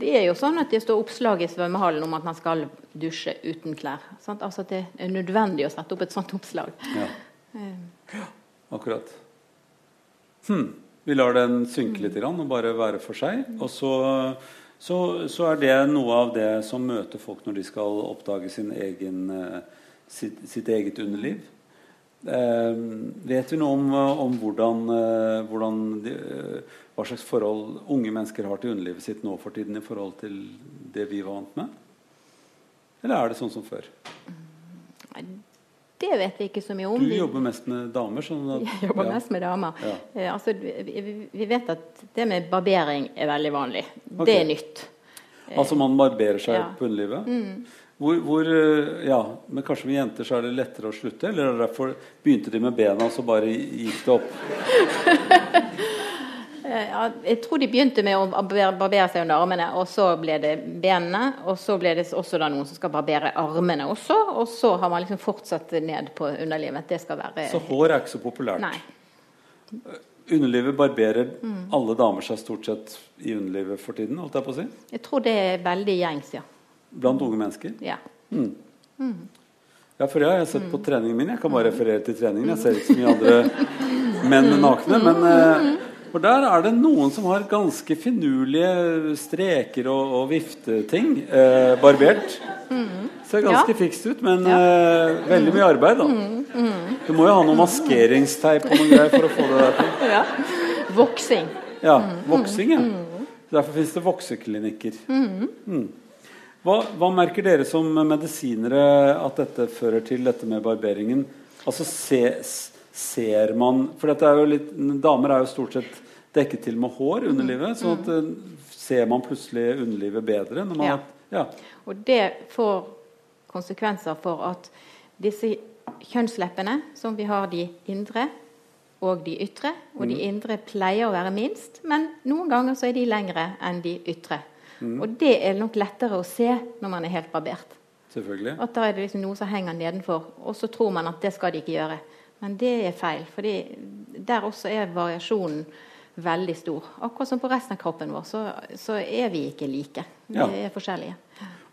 det er jo sånn at det står oppslag i svømmehallen om at man skal dusje uten klær. Sant? Altså at det er nødvendig å sette opp et sånt oppslag. Ja. Ja, akkurat. Hm. Vi lar den synke litt og bare være for seg. Og så, så, så, er det noe av det som møter folk når de skal oppdage egen, eh, sitt, sitt, eget underliv. Eh, vet vi noe om, om hvordan, eh, hvordan de, eh, hva slags forhold unge mennesker har til underlivet sitt nå for tiden i forhold til det vi var vant med? Eller er det sånn som før? Det vet vi ikke så mye om. Du jobber mest med damer? Sånn at, jeg <laughs> jobber ja. mest med damer. Ja. Eh, altså, vi, vi, vet at det med barbering er veldig vanlig. Okay. Det er nytt. Altså man barberer seg ja. på underlivet? Mm. Hvor, hvor, eh, ja, men kanskje med jenter så er det lettere å slutte? Eller derfor begynte de med bena, og så bare gikk det opp? <laughs> Eh, jeg tror de begynte med å barbere seg under armene, og så ble det benene. Og så ble det også noen som skal barbere armene også, og så har man liksom fortsatt ned på underlivet. Det skal være Så hår er ikke så populært? Nei. Underlivet barberer mm. alle damer seg stort sett i underlivet for tiden? holdt Jeg på å si? Jeg tror det er veldig gjengs, ja. Blant unge mennesker? Ja. Mm. Mm. Ja, for det har jeg sett på treningen min. Jeg kan bare referere til treningen. Jeg ser ikke så mye andre <laughs> menn nakne. Men eh, for der er det noen som har ganske finurlige streker og, og vifteting eh, barbert. Mm. Ser ganske ja. fikst ut, men ja. eh, veldig mye arbeid, da. Mm. Mm. Du må jo ha noe maskeringsteip og noe greier for å få det der til. <laughs> Ja. Voksing. Ja, voksing, ja. Derfor finnes det vokseklinikker. Mm. Hva, hva, merker dere som medisinere at dette fører til, dette med barberingen? Altså ses ser man For dette er jo litt, damer er jo stort sett dekket til med hår, underlivet. sånn at mm. ser man plutselig underlivet bedre. Man, ja. ja. Og det får konsekvenser for at disse kjønnsleppene, som vi har de indre og de ytre, og de mm. indre pleier å være minst, men noen ganger så er de lengre enn de ytre. Mm. Og det er nok lettere å se når man er helt barbert. Selvfølgelig. At da er det liksom noe som henger nedenfor, og så tror man at det skal de ikke gjøre. Men det er feil, for der også er variasjonen veldig stor. Akkurat som på resten av kroppen vår, så, så er vi ikke like. Vi ja. er forskjellige.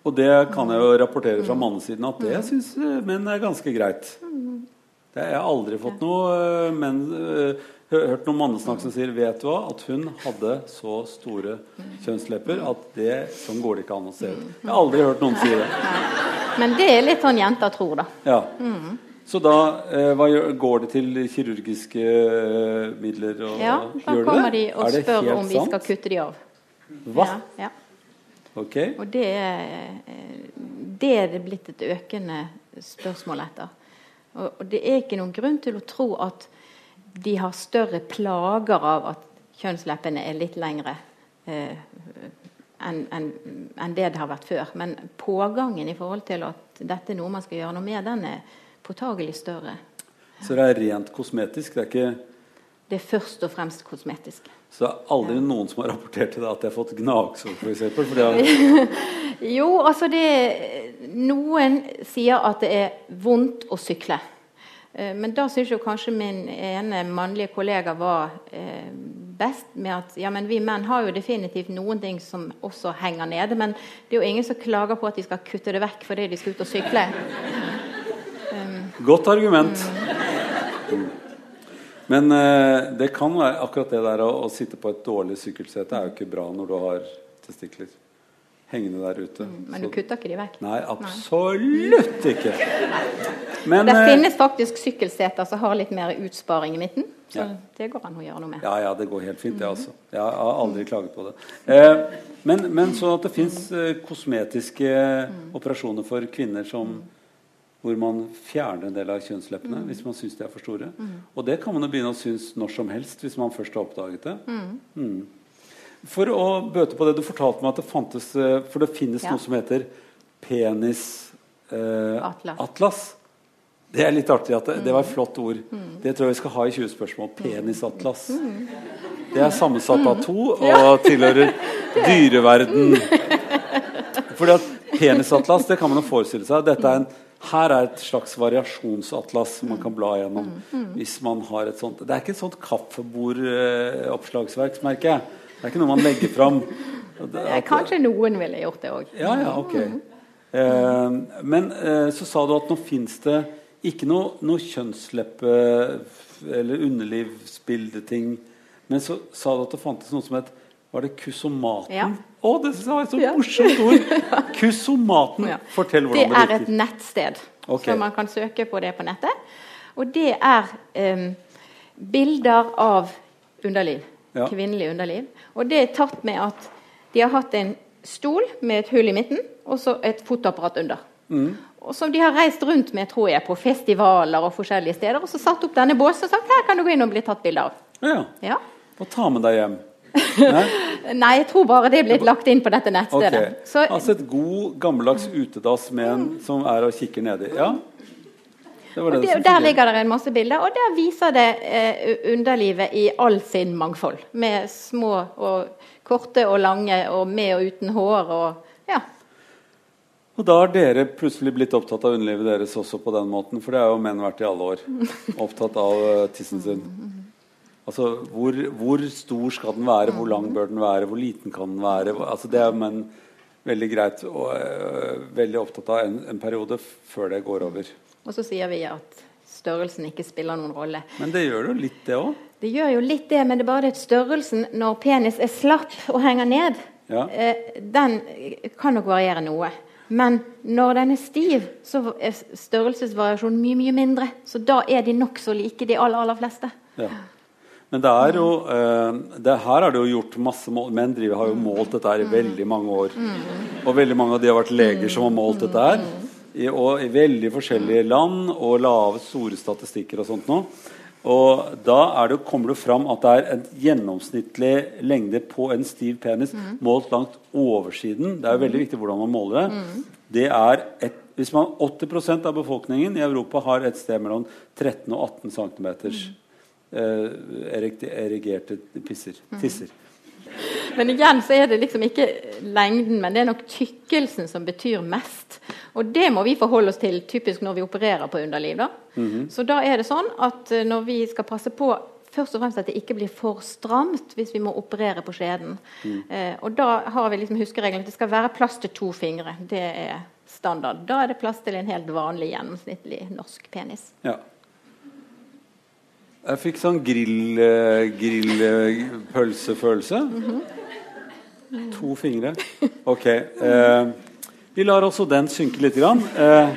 Og det kan jeg jo rapportere fra mm. mannesiden at det mm. syns menn er ganske greit. Mm. Det, jeg har aldri fått noe men, eh, hørt noen mannesnakk som sier vet du hva, at hun hadde så store kjønnslepper at det sånn går det ikke an å se ut. Jeg har aldri hørt noen si det. Men det er litt sånn jenter tror, da. Ja. Så da eh, gjør, går det til kirurgiske eh, midler? Og, ja, da kommer de og spør om vi skal kutte de av. Hva? Ja, ja. Ok. Og det eh, det er det blitt et økende spørsmål etter. Og, og det er ikke noen grunn til å tro at de har større plager av at kjønnsleppene er litt lengre eh, enn en, en det det har vært før. Men pågangen i forhold til at dette er noe man skal gjøre noe med, den er påtagelig større. Så det er rent kosmetisk? Det er ikke Det er først og fremst kosmetisk. Så det er aldri noen som har rapportert til deg at de har fått gnagsår, f.eks.? Har... <laughs> jo, altså det Noen sier at det er vondt å sykle. Eh, men da syns jo kanskje min ene mannlige kollega var eh, best med at ja, men vi menn har jo definitivt noen ting som også henger nede. Men det er jo ingen som klager på at de skal kutte det vekk fordi de skal ut og sykle. Godt argument. Men eh, det kan være akkurat det der å, å sitte på et dårlig sykkelsete er jo ikke bra når du har testikler. hengende der ute. Mm, men du kutter ikke de vekk? Nei, absolutt ikke. Men, det eh, finnes faktisk sykkelseter som har litt mer utsparing i midten. Så ja. det går an å gjøre noe med. Ja, ja, det går helt fint, det. altså. Jeg har aldri klaget på det. Eh, men, men så at det fins eh, kosmetiske mm. operasjoner for kvinner som hvor man fjerner en del av kjønnsleppene mm. hvis man syns de er for store. Mm. Og det kan man jo begynne å synes når som helst hvis man først har oppdaget det. Mm. For å bøte på det du fortalte meg at det fantes eh, For det finnes ja. noe som heter penisatlas. Eh. Det er litt artig. at det, det var et flott ord. Mm. Det tror jeg vi skal ha i 20 spørsmål. Penisatlas. Mm. Det er sammensatt av to og tilhører <laughs> dyreverden. Fordi at Penisatlas det kan man jo forestille seg. Dette er en, her er et slags variasjonsatlas som man kan bla gjennom. Mm. hvis man har et sånt. Det er ikke et sånt kaffebordoppslagsverk, merker jeg. Det er ikke noe man legger fram. <laughs> Kanskje noen ville gjort det òg. Ja, ja, ok. Eh, men eh, så sa du at nå fins det ikke noe, noe kjønnsleppe eller underlivsbildeting. Men så sa du at det fantes noe som het Var det kusomaten? Ja. Å, det var et så morsomt ord! <laughs> Kusomaten. Fortell hvordan det, virker. Det er et nettsted, okay. så man kan søke på det på nettet. Og det er um, bilder av underliv ja. kvinnelig underliv. Og det er tatt med at de har hatt en stol med et hull i midten og så et fotoapparat under. Mm. Og Som de har reist rundt med tror jeg, på festivaler og forskjellige steder. Og så satt opp denne båsen og sagt her kan du gå inn og bli tatt bilde av. Ja. ja. Og ta med deg hjem. Nei? <laughs> Nei, jeg tror bare det er blitt lagt inn på dette nettstedet. Okay. Så, altså et god, gammeldags utedass med en som er og kikker nedi. Ja. Det det det, der ligger det en masse bilder, og der viser det eh, underlivet i all sin mangfold. Med små og korte og lange, og med og uten hår. og ja. Og da har dere plutselig blitt opptatt av underlivet deres også på den måten? For det har jo menn vært i alle år. Opptatt av uh, tissen sin. Altså, hvor, hvor, stor skal den være? Hvor lang bør den være? Hvor liten kan den være? Altså, det er men veldig greit og uh, veldig opptatt av en, en periode før det går over. Og så sier vi at størrelsen ikke spiller noen rolle. Men det gjør jo litt, det òg? Det gjør jo litt det, men det er bare det at størrelsen når penis er slapp og henger ned, ja. uh, den kan nok variere noe. Men når den er stiv, så er størrelsesvariasjonen mye mye mindre. Så da er de nokså like, de aller, aller fleste. Ja. Men det er jo, eh, det her har det jo gjort masse mål. Menn driver, har jo målt dette her i veldig mange år. Og veldig mange av de har vært leger som har målt dette her i, og, i veldig forskjellige land og lave, store statistikker og sånt nå. Og da det, kommer det fram at det er en gjennomsnittlig lengde på en stiv penis målt langt oversiden. Det er jo veldig viktig hvordan man måler det. Det er et, hvis man 80 av befolkningen i Europa har et sted mellom 13 og 18 cm erigerte pisser, tisser. Men igjen så er det liksom ikke lengden, men det er nok tykkelsen som betyr mest. Og det må vi forholde oss til typisk når vi opererer på underliv. Da. Mm -hmm. Så da er det sånn at eh, når vi skal passe på først og fremst at det ikke blir for stramt hvis vi må operere på skjeden. Mm. Eh, og da har vi liksom huskeregelen at det skal være plass til to fingre. Det er standard. Da er det plass til en helt vanlig gjennomsnittlig norsk penis. Ja. Jeg fikk sånn grillpølsefølelse. Grill, mm -hmm. To fingre. Ok. Eh, vi lar også den synke litt. Grann. Eh,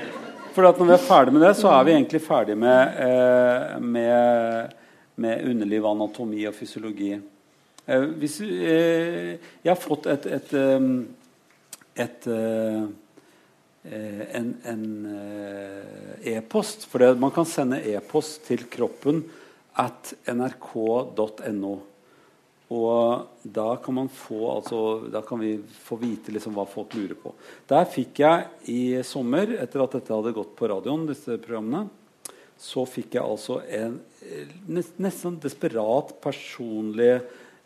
for når vi er ferdig med det, så er vi egentlig ferdig med, eh, med, med underliv, anatomi og fysiologi. Eh, hvis, eh, jeg har fått et, et, et, et en e-post. for det, man kan sende e-post til kroppen at nrk.no. Og da kan, man få, altså, da kan vi få vite liksom hva folk lurer på. Der fikk jeg i sommer, etter at dette hadde gått på radioen, disse programmene, så fikk jeg altså en nesten desperat personlig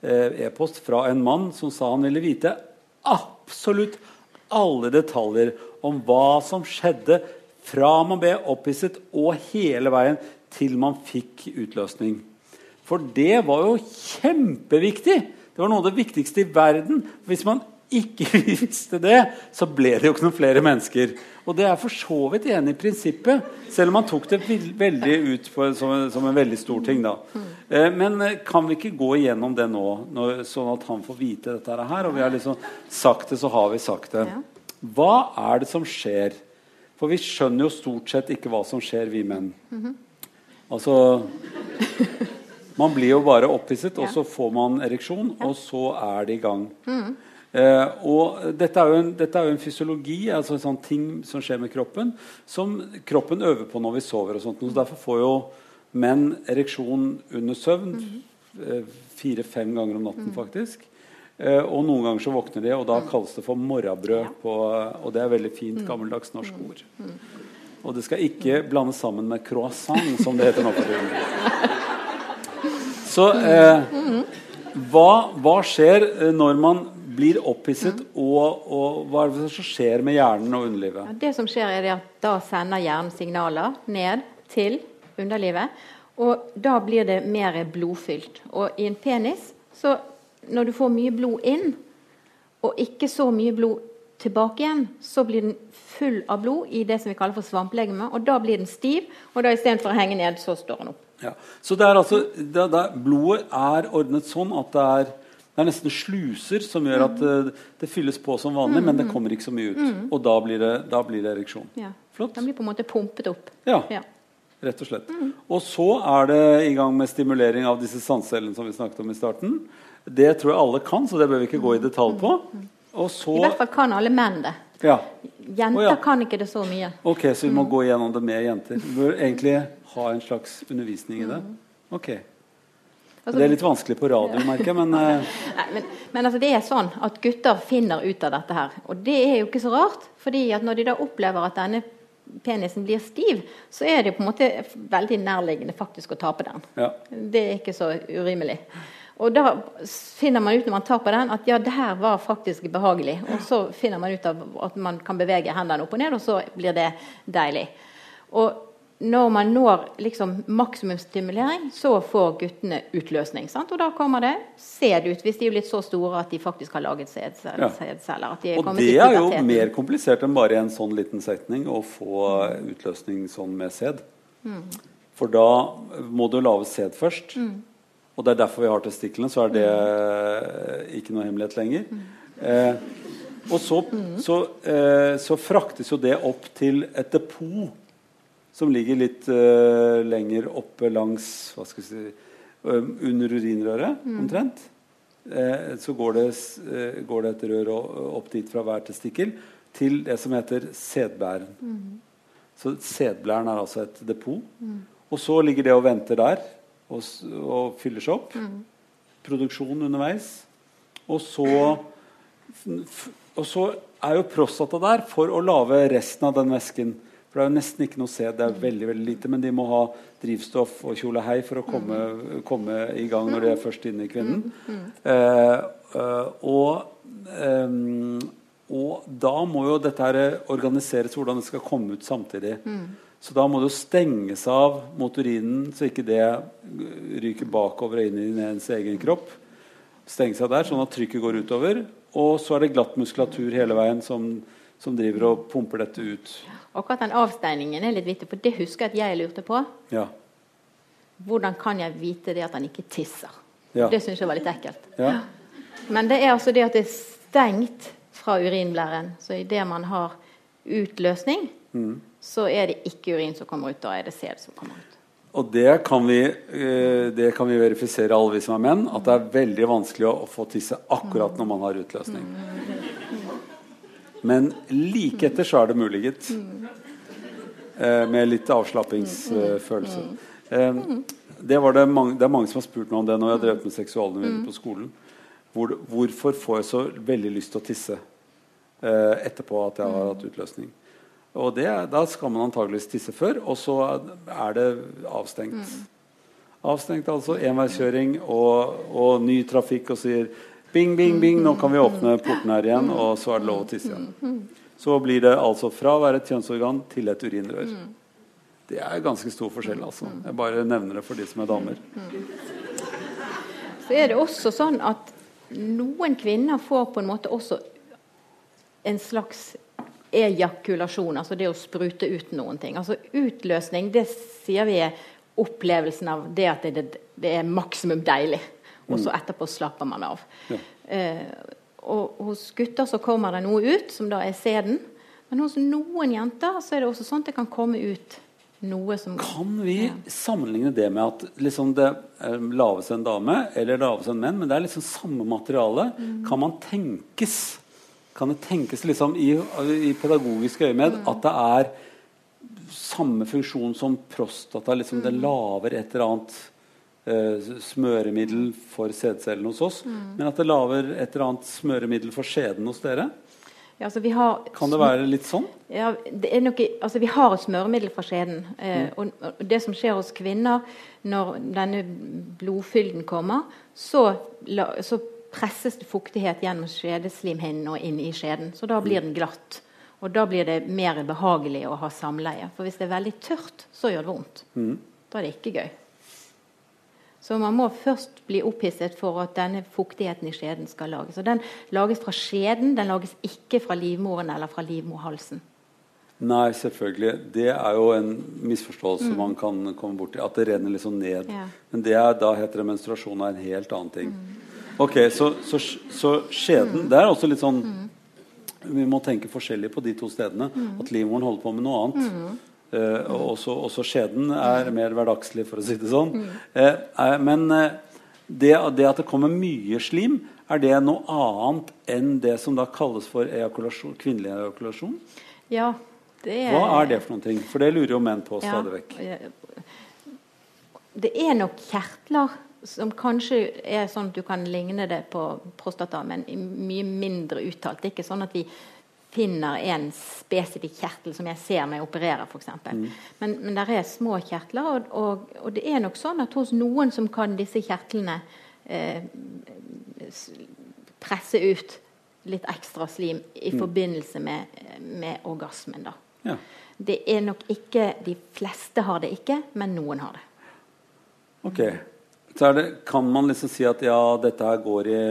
eh, e-post fra en mann som sa han ville vite absolutt alle detaljer om hva som skjedde fra man ble opphisset og hele veien til man fikk utløsning. For det var jo kjempeviktig. Det var noe av det viktigste i verden. Hvis man ikke <laughs> visste det, så ble det jo ikke noen flere mennesker. Og det er for så vidt enig i prinsippet, selv om man tok det veldig ut på, som, som, en veldig stor ting. da. Eh, men eh, kan vi ikke gå igjennom det nå, når, sånn at han får vite dette her? Og vi har liksom sagt det, så har vi sagt det. Hva er det som skjer? For vi skjønner jo stort sett ikke hva som skjer, vi menn. Altså Man blir jo bare opphisset, og så får man ereksjon, og så er det i gang. Eh, og dette er, en, dette er, jo en, fysiologi, altså en sånn ting som skjer med kroppen, som kroppen øver på når vi sover. og sånt. Så Derfor får jo menn ereksjon under søvn eh, fire-fem ganger om natten, faktisk. Eh, og noen ganger så våkner de, og da kalles det for morrabrød. På, og det er veldig fint, gammeldags norsk ord. Og det skal ikke blandes sammen med croissant, som det heter nå. Så eh, hva, hva, skjer når man blir opphisset, og, og, hva er det som skjer med hjernen og underlivet? Ja, det som skjer er at Da sender hjernen signaler ned til underlivet. Og da blir det mer blodfylt. Og i en penis, så når du får mye blod inn, og ikke så mye blod tilbake igjen, så blir den full av blod i det som vi kaller for svamplegeme. Og da blir den stiv, og da istedenfor å henge ned, så står den opp. Ja. Så det er altså, det, det, blodet er ordnet sånn at det er det er nesten sluser som gjør at det, mm. eh, det fylles på som vanlig, mm. men det mm. kommer ikke så mye ut. Mm. Og da blir det, da blir det ereksjon. Ja. Flott. Den blir på en måte pumpet opp. Ja, ja. rett og slett. Mm. Og så er det i gang med stimulering av disse sansecellene som vi snakket om i starten. Det tror jeg alle kan, så det bør vi ikke gå i detalj på. Så, I hvert fall kan alle menn det. Ja. Jenter oh, ja. kan ikke det så mye. Ok, Så vi må gå gjennom det med jenter. Vi bør egentlig ha en slags undervisning i det. Ok. Altså, det er litt vanskelig på radio, merker jeg, men, uh... <laughs> Nei, men, men altså, det er sånn at gutter finner ut av dette her. Og det er jo ikke så rart. fordi at når de da opplever at denne penisen blir stiv, så er det på en måte veldig nærliggende faktisk å tape den. Ja. Det er ikke så urimelig. Og da finner man ut når man tar på den, at ja, det her var faktisk behagelig. Og så finner man ut av at man kan bevege hendene opp og ned, og så blir det deilig. Og når man når liksom maksimumsstimulering, så får guttene utløsning. Sant? Og da kommer det sæd ut, hvis de er blitt så store at de faktisk har laget sædceller. Ja. Og det er jo mer komplisert enn bare en sånn liten setning å få utløsning sånn med sæd. Mm. For da må du lage sæd først. Mm. Og det er derfor vi har testiklene. Så er det mm. ikke noe hemmelighet lenger. Eh, og så, så, eh, så fraktes jo det opp til et depot som ligger litt eh, lenger oppe langs hva skal vi si, um, under urinrøret, mm. omtrent. Uh, så går det, går det, et rør opp dit fra hver testikkel til det som heter sædbæren. Mm. Så sædblæren er altså et depot. Mm. Og så ligger det og venter der og, og fyller seg opp. Mm. Produksjon underveis. Og så, og så er jo prostata der for å lage resten av den væsken. For det er jo nesten ikke noe sæd. Det er veldig veldig lite. Men de må ha drivstoff og kjole hei for å komme, komme i gang når de er først inne i kvinnen. Eh, eh, og, eh, og, da må jo dette her organiseres hvordan det skal komme ut samtidig. Så da må det jo stenges av mot urinen, så ikke det ryker bakover og inn i ens egen kropp. Stenges av der, sånn at trykket går utover. Og så er det glatt muskulatur hele veien som, som driver og pumper dette ut. Akkurat den avsteiningen er litt viktig, for det husker jeg at jeg lurte på. Ja. Hvordan kan jeg vite det at han ikke tisser? Ja. Det syns jeg var litt ekkelt. Ja. Men det er altså det at det er stengt fra urinblæren. Så idet man har utløsning, mm. Så er det ikke urin som kommer ut. Da er det sæd som kommer ut. Og det kan, vi, eh, det kan vi verifisere, alle vi som er menn, at det er veldig vanskelig å få tisse akkurat når man har utløsning. Men like etter så er det mulig, gitt. Eh, med litt avslappingsfølelse. Eh, det, det, mange, det, er mange som har spurt meg om det når jeg har drevet med seksualundervisning på skolen. Hvor, hvorfor får jeg så veldig lyst til å tisse etterpå at jeg har hatt utløsning? Og det, Da skal man antageligvis tisse før, og så er det avstengt. Avstengt altså, enveiskjøring og, og ny trafikk og sier Bing, bing, bing, nå kan vi åpne porten her igjen, og så er det lov å tisse igjen. Så blir det altså fra å være et kjønnsorgan til et urinrør. Det er ganske stor forskjell, altså. Jeg bare nevner det for de som er damer. Så er det også sånn at noen kvinner får på en måte også en slags ejakulasjon, altså det å sprute ut noen ting. Altså Utløsning, det sier vi er opplevelsen av det at det, det er maksimum deilig. Og så mm. etterpå slapper man av. Ja. Eh, og hos gutter så kommer det noe ut, som da er sæden. Men hos noen jenter så er det også sånn at det kan komme ut noe som Kan vi ja. sammenligne det med at liksom det laves en dame eller laves en menn, men det er liksom samme materiale? Mm. Kan man tenkes kan det tenkes liksom i, i pedagogisk øyemed mm. at det er samme funksjon som prostata? Liksom det laver et eller annet eh, smøremiddel for sædcellene hos oss, mm. men at det lager et eller annet smøremiddel for skjeden hos dere? Ja, altså har, kan det være litt sånn? Ja, nok, altså vi har et smøremiddel fra skjeden. Eh, mm. og, og, det som skjer hos kvinner når denne blodfylden kommer, så, la, så presses det fuktighet gjennom skjedeslimhinnen og inn i skjeden. Så da blir den glatt. Og da blir det mer behagelig å ha samleie. For hvis det er veldig tørt, så gjør det vondt. Mm. Da er det ikke gøy. Så man må først bli opphisset for at denne fuktigheten i skjeden skal lages. Og den lages fra skjeden, den lages ikke fra livmoren eller fra livmorhalsen. Nei, selvfølgelig. Det er jo en misforståelse mm. man kan komme borti. At det renner liksom ned. Ja. Men det er, da heter det menstruasjon er en helt annen ting. Mm. Ok, Så, så, så skjeden mm. Det er også litt sånn Vi må tenke forskjellig på de to stedene. Mm. At livmoren holder på med noe annet. Mm. Uh, også, også, skjeden er mer hverdagslig, for å si det sånn. Uh, men det, det, at det kommer mye slim, er det noe annet enn det som da kalles for ejakulasjon, kvinnelig ejakulasjon? Ja, det er... Hva er det for noen ting? For det lurer jo menn på stadig vekk. Det er nok kjertler som kanskje er sånn at du kan ligne det på prostata, men mye mindre uttalt. Det er ikke sånn at vi finner en spesifikk kjertel som jeg ser når jeg opererer, f.eks. Mm. Men, men det er små kjertler, og, og, og, det er nok sånn at hos noen som kan disse kjertlene eh, presse ut litt ekstra slim i mm. forbindelse med, med orgasmen. da. Ja. Det er nok ikke De fleste har det ikke, men noen har det. Ok så det, kan man liksom si at ja, dette her går i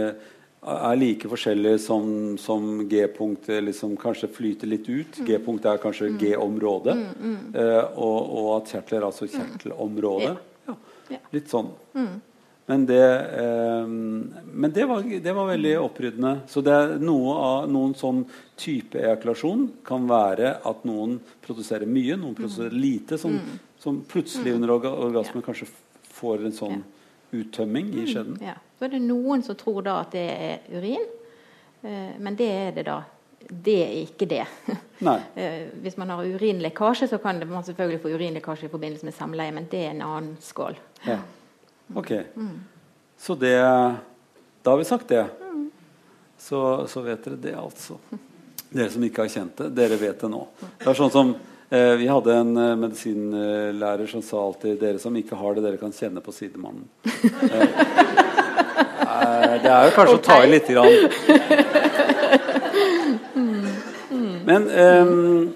er like forskjellig som, som G-punktet liksom kanskje flyter litt ut. Mm. G-punktet er kanskje mm. G-området. Mm, mm. eh, og, og, at kjertler er altså mm. Ja. Ja, litt sånn. Mm. Men, det, eh, men det, var, det, var, veldig oppryddende. Så det noe av noen sånn type ejakulasjon kan være at noen produserer mye, noen produserer lite, som, som plutselig under orgasmen kanskje får en sånn uttømming i mm, skjeden. ja. Så er det noen som tror da at det er urin, eh, men det er det da. Det er ikke det. <laughs> eh, hvis man har urinlekkasje, så kan man selvfølgelig få urinlekkasje i forbindelse med samleie, men det er en annen skål. Ja. Ok. Mm. Så det Da har vi sagt det. Mm. Så, så, vet dere det, altså. Dere som ikke har kjent det, dere vet det nå. Det er sånn som vi hadde en eh, medisinlærer som sa alltid 'Dere som ikke har det, dere kan kjenne på sidemannen'. Eh, det er jo kanskje okay. å ta i lite grann. Men um,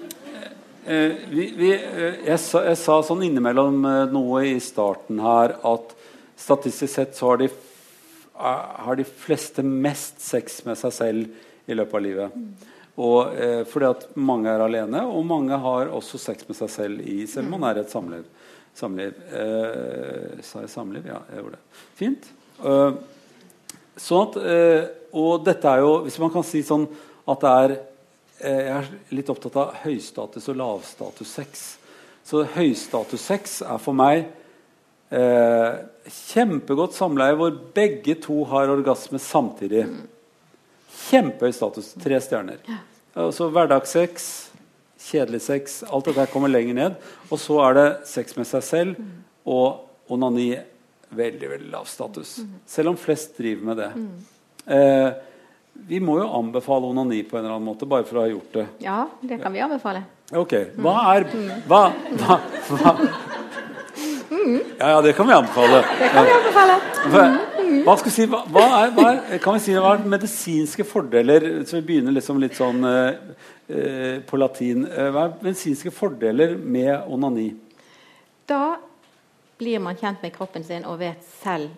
vi, vi, jeg, sa, jeg, sa, sånn innimellom noe i starten her at statistisk sett så har de, har de fleste mest sex med seg selv i løpet av livet. Og, eh, fordi at mange er alene, og mange har også sex med seg selv i selv om man er et samliv. samliv. Eh, sa jeg samliv? Ja, jeg gjorde det. Fint. Eh, sånn at, uh, og dette er jo Hvis man kan si sånn at det er uh, Jeg er litt opptatt av høystatus og lavstatus-sex. Så høystatus-sex er for meg kjempegodt samleie hvor begge to har orgasme samtidig. Kjempehøy status. Tre stjerner. Altså Hverdagssex, kjedelig sex, alt dette kommer lenger ned. Og så er det sex med seg selv og onani. Veldig veldig lav status. Selv om flest driver med det. Eh, vi må jo anbefale onani på en eller annen måte, bare for å ha gjort det. Ja, det kan vi anbefale. Ok. Hva er Hva, hva, hva Ja, ja, det kan vi anbefale. Det kan vi anbefale. Hva si, hva, hva, er, hva, er, kan vi si, hva er medisinske fordeler Så vi begynner liksom litt sånn eh, eh, på latin. Eh, hva er medisinske fordeler med onani? Da blir man kjent med kroppen sin og vet selv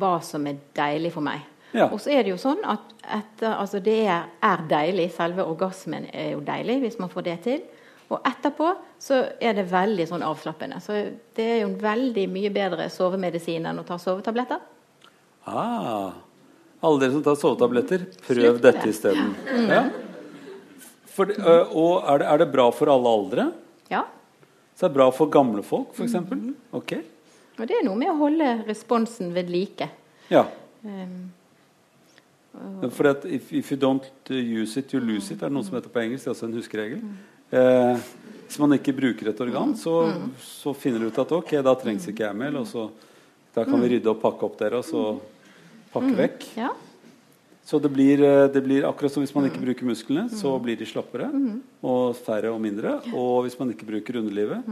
hva som er deilig for meg. Ja. Og så er det jo sånn at etter, altså det er, er, deilig. Selve orgasmen er jo deilig hvis man får det til. Og etterpå så er det veldig sånn avslappende. Så det er jo en veldig mye bedre sovemedisin enn å ta sovetabletter. Ah, alle dere som tar sovetabletter, prøv Slutt dette isteden. Mm. Ja. For, og er det, er det, bra for alle aldre? Ja. Så det er bra for gamle folk, f.eks.? Mm. Ok. Og det er noe med å holde responsen ved like. Ja. Um, for at if, if, you don't use it, you lose it, er det noe som heter på engelsk. Det er også en huskeregel. Eh, hvis man ikke bruker et organ, så, så, finner du ut at ok, da trengs ikke jeg mer. Og så, da kan vi rydde og pakke opp dere, og så pakke vekk. Ja. Så det blir, eh, det blir, akkurat som hvis man ikke bruker musklene, så blir de slappere. Og færre og mindre. Og hvis man ikke bruker underlivet,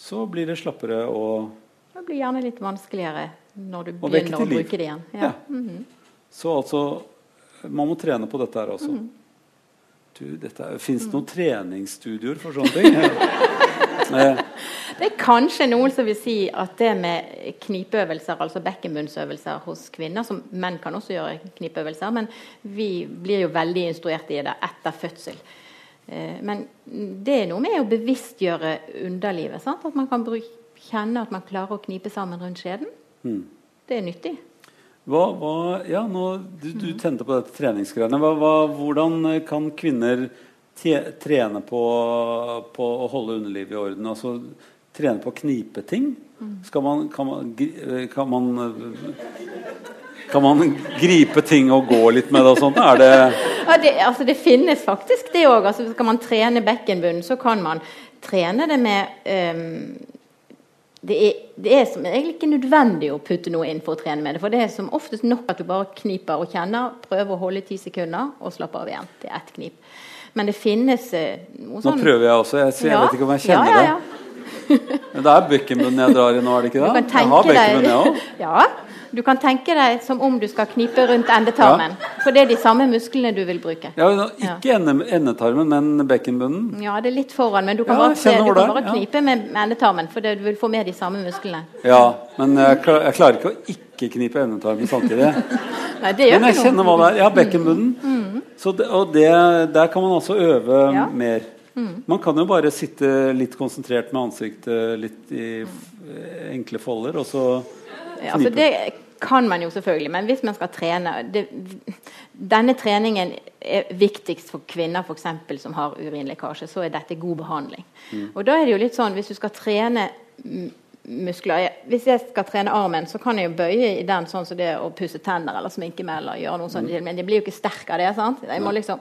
så blir det slappere og Det blir gjerne litt vanskeligere når du begynner å bruke det igjen. Ja. ja. Mm -hmm. Så altså man må trene på dette her også. Mm. Fins det noen treningsstudioer for sånne ting? <laughs> det er kanskje noen som vil si at det med knipeøvelser, altså bekkenbunnsøvelser hos kvinner, som menn kan også gjøre knipeøvelser, men vi blir jo veldig instruert i det etter fødsel. Eh, men det er noe med å bevisstgjøre underlivet. Sant? At man kan kjenne at man klarer å knipe sammen rundt skjeden. Mm. Det er nyttig. Hva, hva, ja, nå, du, du, mm. tente på dette treningsgreiene. hvordan kan kvinner trene på, på, å holde underlivet i orden? Altså trene på å knipe ting? Mm. Skal man, kan, man, kan, man, kan man gripe ting og gå litt med det og sånt? Det ja, det, altså det finnes faktisk det òg. Altså skal man trene bekkenbunnen, så kan man trene det med um, det er, det er som egentlig ikke nødvendig å putte noe inn for å trene med det. For det er som oftest nok at du bare kniper og kjenner, prøver å holde i ti sekunder og slapper av igjen. Det er ett knip. Men det finnes eh, noe sånn Nå prøver jeg også. Jeg, jeg ja. vet ikke om jeg kjenner ja, ja, det. Men det er bekkenbunnen jeg drar i nå, er det ikke det? Jeg har bekkenbunn, jeg òg. <laughs> Du kan tenke deg som om du skal knipe rundt endetarmen. Ja. For det er de samme musklene du vil bruke. Ja, Ikke ja. endetarmen, men bekkenbunnen? Ja, det er litt foran. Men du kan bare, se, du kan bare knipe med endetarmen, for du vil få med de samme musklene. Ja, men jeg, klar, jeg klarer ikke å ikke knipe endetarmen samtidig. <laughs> Nei, det gjør men jeg kjenner hva det er. Ja, bekkenbunnen. Mm. Så det, og det, der kan man altså øve mer. Mm. Man kan jo bare sitte litt konsentrert med ansiktet litt i enkle folder, og så Altså, det kan man jo selvfølgelig, men hvis man skal trene det, Denne treningen er viktigst for kvinner for eksempel, som har urinlekkasje. Så er dette god behandling. Mm. Og da er det jo litt sånn, Hvis du skal trene muskler Hvis jeg skal trene armen, så kan jeg jo bøye i den sånn som det å pusse tenner eller sminke meg. eller gjøre noe sånt, mm. Men jeg blir jo ikke sterk av det. sant? Jeg må liksom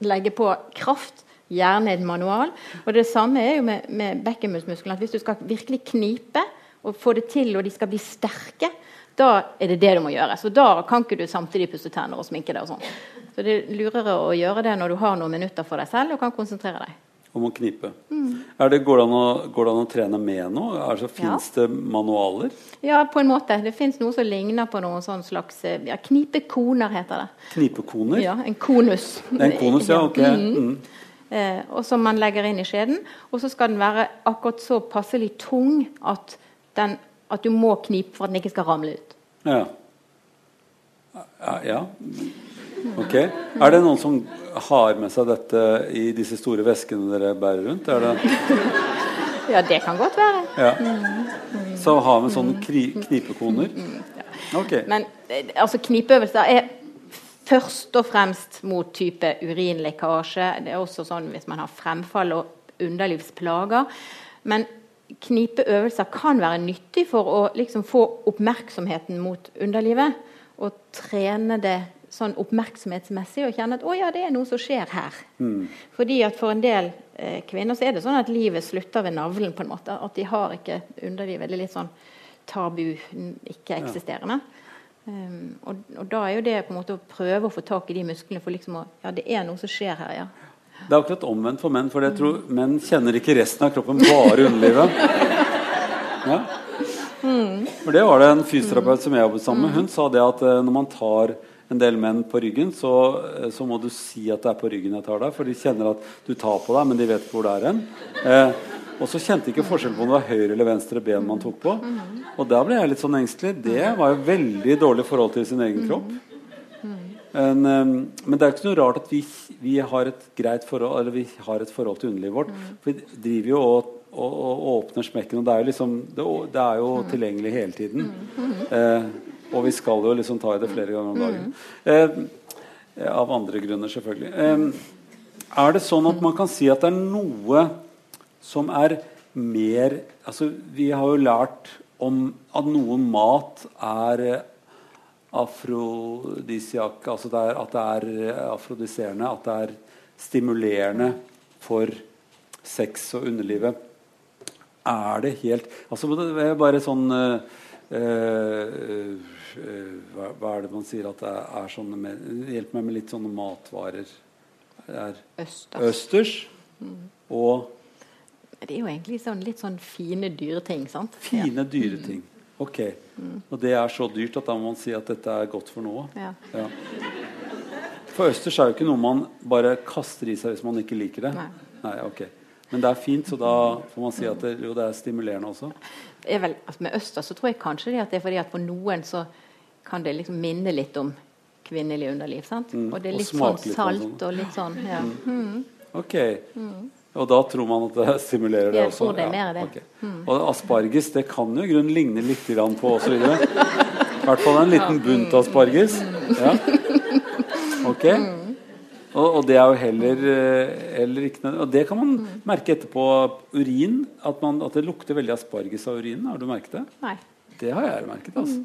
legge på kraft. Gjerne en manual. Og det samme er jo med, med bekkenmuskelen. Hvis du skal virkelig knipe, og få det til, og de skal bli sterke, da er det det du må gjøre. Så da kan ikke du samtidig pusse tenner og sminke deg og sånn. Så det er lurere å gjøre det når du har noen minutter for deg selv og kan konsentrere deg. Om å knipe. Mm. Det, går, det å, går, det an å, trene med noe? Altså, Fins ja. det manualer? Ja, på en måte. Det fins noe som ligner på noen sånn slags ja, Knipekoner heter det. Knipekoner? Ja, En konus. En konus, ja, ok. Mm. Mm. Eh, og som man legger inn i skjeden. Og så skal den være akkurat så passelig tung at den, at du må knipe for at den ikke skal ramle ut. Ja. ja. Ok. Er det noen som har med seg dette i disse store veskene dere bærer rundt? ja, det kan godt være. Ja. Så har vi sånne knipekoner? Okay. Men eh, altså, knipeøvelser er først og fremst mot type urinlekkasje. Det er også sånn hvis man har fremfall og underlivsplager. Men knipeøvelser kan være nyttig for å liksom få oppmerksomheten mot underlivet. Og trene det sånn oppmerksomhetsmessig og kjenne at å ja, det er noe som skjer her. Mm. Fordi at For en del eh, kvinner så er det sånn at livet slutter ved navlen. på en måte, At de har ikke underlivet. Det er litt sånn tabu, ikke-eksisterende. Ja. Um, og, og, da er jo det på en måte å prøve å få tak i de musklene for liksom å Ja, det er noe som skjer her, ja. Det er akkurat omvendt for menn, for jeg tror menn kjenner ikke resten av kroppen, bare underlivet. Ja. For det var det en fysioterapeut som jeg jobbet sammen med. Hun sa det at eh, når man tar en del menn på ryggen, så, eh, så, må du si at det er på ryggen jeg tar deg. For de kjenner at du tar på deg, men de vet ikke hvor det er hen. Eh, og så kjente de ikke forskjell på om det var høyre eller venstre ben man tok på. Og da ble jeg litt sånn engstelig. Det var jo veldig dårlig forhold til sin egen kropp. En, men det er ikke noe rart at vi, vi, har et greit forhold Eller vi har et forhold til underlivet vårt. Mm. For vi driver jo og, og, og, åpner smekken, og det er jo, liksom, det, det er jo mm. tilgjengelig hele tiden. Mm. Eh, og vi skal jo liksom ta i det flere ganger om dagen. Eh, av andre grunner, selvfølgelig. Eh, er det sånn at man kan si at det er noe som er mer altså Vi har jo lært om at noe mat er afrodisiak, altså det er, at det er afrodiserende, at det er stimulerende for sex og underlivet. Er det helt altså det er bare sånn uh, uh, hva, hva, er det man sier at det er, er sånne med, Hjelp meg med litt sånne matvarer. Er østers. østers mm. og Det er jo egentlig sånn, litt sånn fine, dyre ting. sant? Fine, dyre ting. Ok. Mm. Og det er så dyrt at da må man si at dette er godt for noe. Ja. Ja. For østers er jo ikke noe man bare kaster i seg hvis man ikke liker det. Nei. Nei ok. Men det er fint, så da får man si at det, jo, det er stimulerende også. Er vel, altså med østers så tror jeg kanskje det, det er fordi at for noen så kan det liksom minne litt om kvinnelig underliv. sant? Mm. Og det er litt sånn salt sånn. og litt sånn. ja. Mm. mm. Ok. Og da tror man at det <laughs> stimulerer det også? jeg? Tror det er mer det. Okay. Mm. Og asparges det kan jo i grunnen ligne litt på osv. I hvert fall en liten bunt asparges. Ja. Ok. Og, og, det er jo heller, eh, heller ikke noe Og det kan man merke etterpå urin. At, man, at det lukter veldig asparges av urinen. Har du merket det? Nei. Det har jeg merket. altså.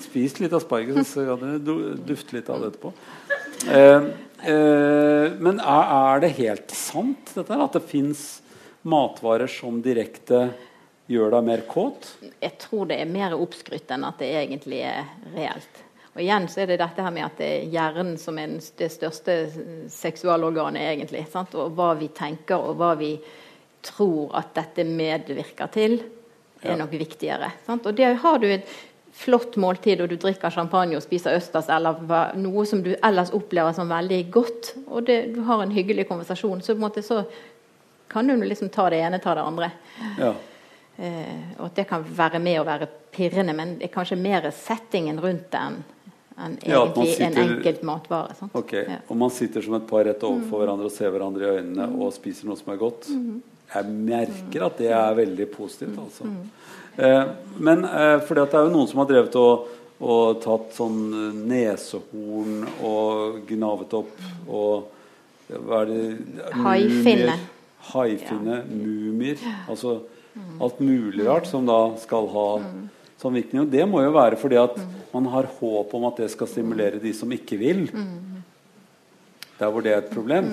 Spist litt asparges, så kan du dufte litt av det etterpå. Eh, eh, men er, er, det helt sant dette at det fins matvarer som direkte gjør deg mer kåt? Jeg tror det er mer oppskrytt enn at det egentlig er reelt. Og igjen så er det dette her med at det er hjernen som er det største seksualorganet, egentlig. Sant? Og hva vi tenker, og hva vi tror at dette medvirker til, er nok viktigere. Sant? Og det har du et flott måltid, og du drikker champagne og spiser østers, eller noe som du ellers opplever som veldig godt, og det, du har en hyggelig konversasjon, så, måte, så kan du liksom ta det ene, ta det andre. Ja. Eh, og at det kan være med å være pirrende, men det er kanskje mer settingen rundt det enn en egentlig sitter, en enkelt matvare. Sant? Okay. Ja. Og man sitter som et par rett overfor mm. hverandre og ser hverandre i øynene mm. og spiser noe som er godt. Mm. Jeg merker at det er veldig positivt, mm. altså. Eh, men for fordi det er jo noen som har drevet og, og tatt sånn eh, nesehorn og gnavet opp og Hva er det Haifinne. Haifinne, ja. mumier. Altså alt mulig rart som da skal ha sånn virkning. Og det må jo være fordi at man har håp om at det skal stimulere de som ikke vil. Der hvor det er et problem.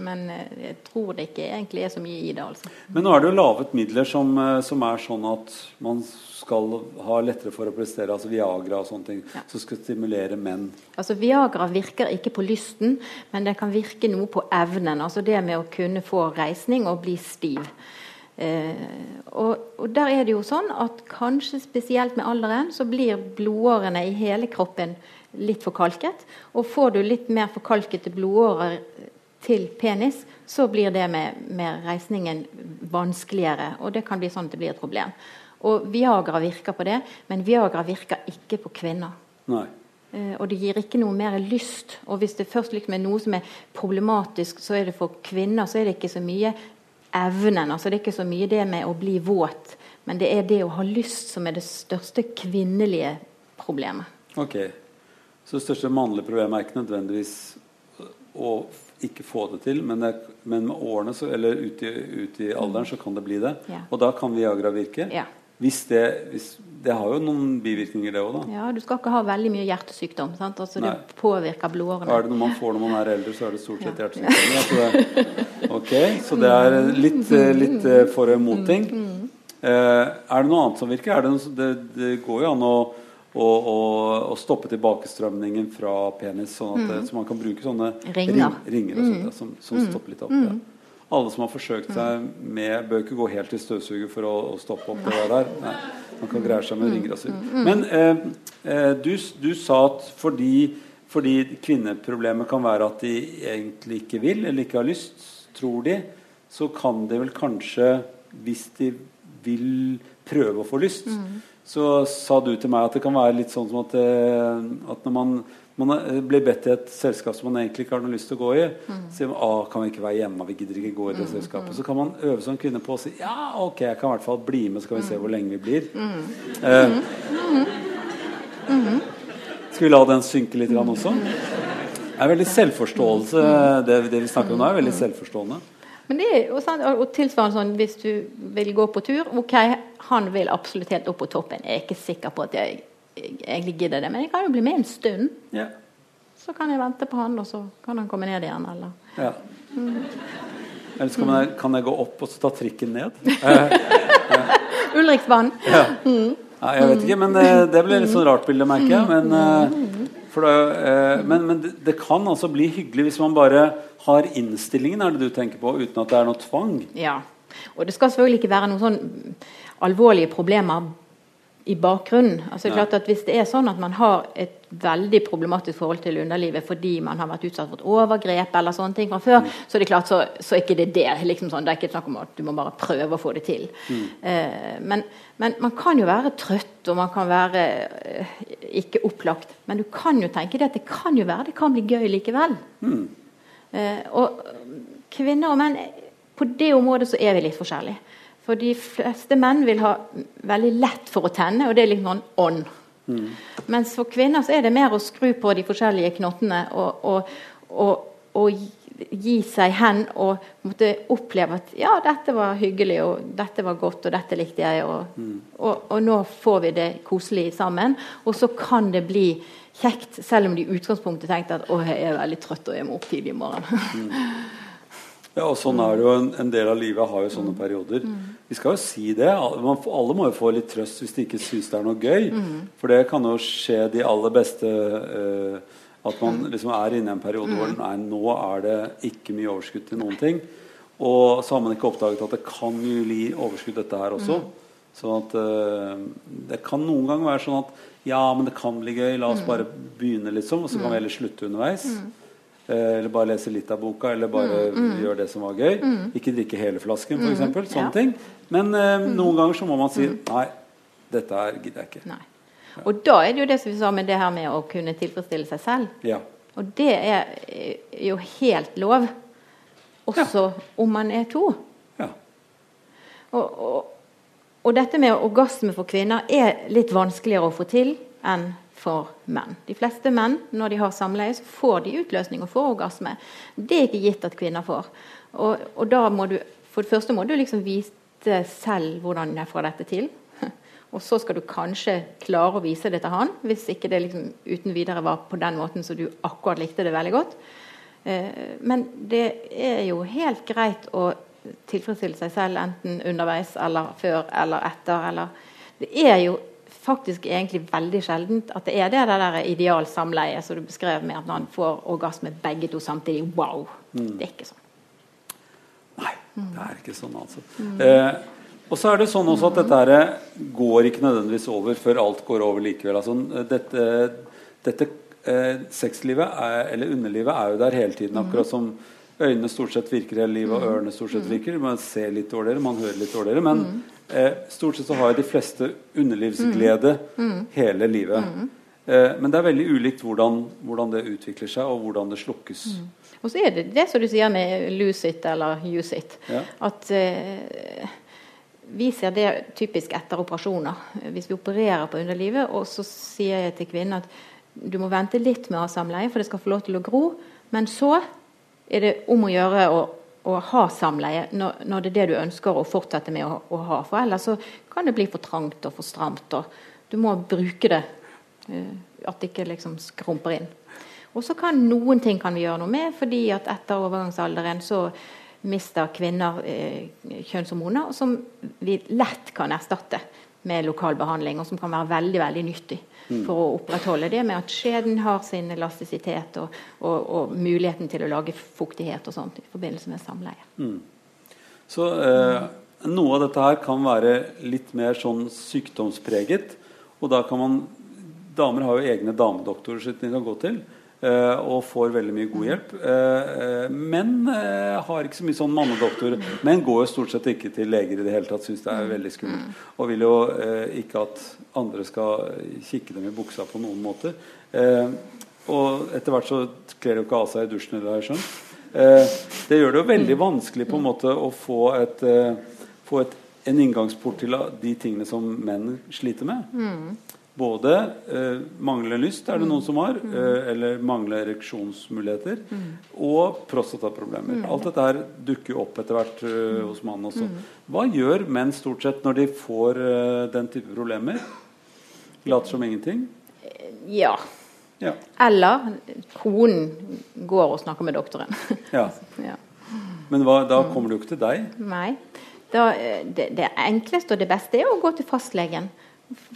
Men eh, jeg tror det ikke egentlig er så mye i det. altså. Men nå er det jo laget midler som, eh, som er sånn at man skal ha lettere for å prestere, altså Viagra og sånne ting, ja. som skal stimulere menn? Altså Viagra virker ikke på lysten, men det kan virke noe på evnen. Altså det med å kunne få reisning og bli stiv. Eh, og, og, der er det jo sånn at kanskje spesielt med alderen så blir blodårene i hele kroppen litt forkalket. Og får du litt mer forkalkete blodårer til penis, så blir det med, med, reisningen vanskeligere. Og det kan bli sånn at det blir et problem. Og Viagra virker på det, men Viagra virker ikke på kvinner. Nei. Eh, og det gir ikke noe mer lyst. Og hvis det først liksom er noe som er problematisk, så er det for kvinner så er det ikke så mye evnen. altså Det er ikke så mye det med å bli våt, men det er det å ha lyst som er det største kvinnelige problemet. Ok, Så det største mannlige problemet er ikke nødvendigvis å ikke få det til, men, det, men med årene så, eller ut i, ut i, alderen så kan det bli det. Ja. Og da kan Viagra virke. Ja. Hvis det, hvis, det har jo noen bivirkninger, det òg, da. Ja, du skal ikke ha veldig mye hjertesykdom. Sant? Altså, det påvirker blodårene. Er det noe man får når man er eldre, så er det stort sett <laughs> ja. hjertesykdom. Altså ok, så det er litt, litt eh, for og mot ting. Mm, mm. Eh, er det noe annet som virker? Det, det, det går jo an å og, og, og, stoppe tilbakestrømningen fra penis, sånn at, mm. så man kan bruke sånne ringer, ringer sånt, mm. som, som mm. stopper litt opp. Ja. Mm. Alle som har forsøkt seg med Bør ikke gå helt til støvsuger for å, å stoppe opp det der. Nei, man kan greie seg med ringer. Altså. Men eh, eh, du, du, sa at fordi, fordi kvinneproblemet kan være at de egentlig ikke vil eller ikke har lyst, tror de, så kan de vel kanskje, hvis de vil prøve å få lyst, mm så sa du til meg at det kan være litt sånn som at, eh, at når man, man, blir bedt i et selskap som man egentlig ikke har noe lyst til å gå i, mm. sier man ah, kan vi ikke være hjemme, vi gidder ikke gå i det mm. selskapet. Så kan man øve som kvinne på å si ja, ok, jeg kan i hvert fall bli med, så skal vi se hvor lenge vi blir. Mm. Eh, skal vi la den synke litt også? Det er veldig selvforståelse. Det, det vi snakker om nå, er veldig selvforstående. Men det er jo sånn, og tilsvarende sånn hvis du vil gå på tur Ok, han vil absolutt helt opp på toppen. Jeg er ikke sikker på at jeg, jeg egentlig gidder det, men jeg kan jo bli med en stund. Ja. Så kan jeg vente på han, og så kan han komme ned igjen, eller ja. mm. Eller kan jeg, kan jeg, gå opp og så ta trikken ned. <laughs> Ulriksbanen. Ja. Mm. ja. jeg vet ikke, men det, det ble litt sånn rart bilde, merker jeg. Men, uh, det, eh, men, men det, det, kan altså bli hyggelig hvis man bare har innstillingen, er det du tenker på, uten at det er noe tvang? Ja. Og det skal selvfølgelig ikke være noen sånn alvorlige problemer i bakgrunnen. Altså, det er klart at Hvis det er sånn at man har et veldig problematisk forhold til underlivet fordi man har vært utsatt for et overgrep eller sånne ting fra før, mm. så er det klart så, så er ikke det det. Liksom sånn, det er ikke snakk om at du må bare prøve å få det til. Mm. Eh, men, men, man kan jo være trøtt, og man kan være eh, ikke opplagt. Men du kan jo tenke det at det kan jo være det kan bli gøy likevel. Mm. Eh, og kvinner og menn På det området så er vi litt forskjellige. For de fleste menn vil ha veldig lett for å tenne, og det er litt sånn ånd. Mm. Mens for kvinner så er det mer å skru på de forskjellige knottene og, og, og, og gi seg hen og måtte oppleve at ja, dette var hyggelig, og dette var godt, og dette likte jeg, og, mm. og, og, nå får vi det koselig sammen. Og så kan det bli kjekt, selv om de i utgangspunktet tenkte at å, jeg er veldig trøtt og jeg må opp tidlig i morgen. mm. <laughs> Ja, og sånn er det jo. En, en, del av livet har jo sånne mm. perioder. Mm. Vi skal jo si det. Man, alle må jo få litt trøst hvis de ikke syns det er noe gøy. Mm. For det kan jo skje de aller beste uh, At man liksom er inne i en periode hvor nei, nå er det ikke mye overskudd til noen ting. Og så har man ikke oppdaget at det kan jo gi overskudd, dette her også. Sånn at uh, Det kan noen ganger være sånn at ja, men det kan bli gøy. La oss mm. bare begynne, liksom. Og så kan vi heller slutte underveis. Mm. Eh, eller bare lese litt av boka, eller bare mm. mm. gjøre det som var gøy. Mm. Ikke drikke hele flasken, f.eks. Mm. Sånne ja. ting. Men eh, noen ganger så må man si nei, dette her gidder jeg ikke. Nei. Og da er det jo det som vi sa med det her med å kunne tilfredsstille seg selv. Ja. Og det er jo helt lov. Også ja. om man er to. Ja. Og, og, og dette med orgasme for kvinner er litt vanskeligere å få til enn for menn. De fleste menn, når de har samleie, så får de utløsning og får orgasme. Det er ikke gitt at kvinner får. Og, og da må du For det første må du liksom vite selv hvordan jeg får dette til. <laughs> Og så skal du kanskje klare å vise det til han, hvis ikke det liksom uten videre var på den måten så du akkurat likte det veldig godt. Eh, men det er jo helt greit å tilfredsstille seg selv enten underveis eller før eller etter. Eller det er jo faktisk egentlig veldig sjeldent at det er det, det der idealsamleiet som du beskrev med at man får orgasme begge to samtidig. Wow! Mm. Det er ikke sånn. Nei, det er ikke sånn, altså. Mm. Eh, og så er det sånn også at dette går ikke nødvendigvis over før alt går over likevel. Altså, dette, dette eh, sexlivet, er, eller underlivet, er jo der hele tiden. Akkurat som øynene stort sett virker hele livet, og mm. ørene stort sett mm. virker. Man ser litt dårligere, man hører litt dårligere. Men mm. Eh, stort sett så har de fleste underlivsglede hele livet. Eh, men det er veldig ulikt hvordan, hvordan, det utvikler seg, og hvordan det slukkes. Og så er det det som du sier med lose it eller use it. Ja. At eh, vi ser det typisk etter operasjoner. Hvis vi opererer på underlivet, og så sier jeg til kvinnen at du må vente litt med å ha samleie, for det skal få lov til å gro. Men så er det om å gjøre å, å ha samleie når, når, det er det du ønsker å fortsette med å, å, ha. For ellers så kan det bli for trangt og for stramt. og Du må bruke det. Uh, at det ikke liksom skrumper inn. Og så kan noen ting kan vi gjøre noe med, fordi at etter overgangsalderen så mister kvinner eh, kjønnshormoner som vi lett kan erstatte med lokal behandling, og som kan være veldig veldig nyttig. For å opprettholde det med at skjeden har sin elastisitet og, og, og, muligheten til å lage fuktighet og sånt i forbindelse med samleie. Mm. Så eh, noe av dette her kan være litt mer sånn sykdomspreget, og da kan man Damer har jo egne damedoktorer som de kan gå til. Uh, og får veldig mye god hjelp. Men uh, har ikke så mye sånn mannedoktor. Men går jo stort sett ikke til leger i det hele tatt, syns det er veldig skummelt. Mm. Og vil jo ikke at andre skal kikke dem i buksa på noen måte. og etter hvert så kler de ikke av seg i dusjen, har jeg skjønt. det gjør det jo veldig vanskelig på en måte å få, et, få et, en inngangsport til de tingene som menn sliter med. Mm. Både eh, manglende lyst, er det noen som har, mm. eh, eller manglende ereksjonsmuligheter, mm. og prostataproblemer. Mm. Alt dette her dukker opp etter hvert eh, hos mannen også. Hva gjør menn stort sett når de får eh, den type problemer? Later som ingenting? Ja. ja. Eller konen går og snakker med doktoren. ja. <laughs> ja. Men hva, da kommer det jo ikke til deg? Nei. Da, eh, det, det enkleste og det beste er å gå til fastlegen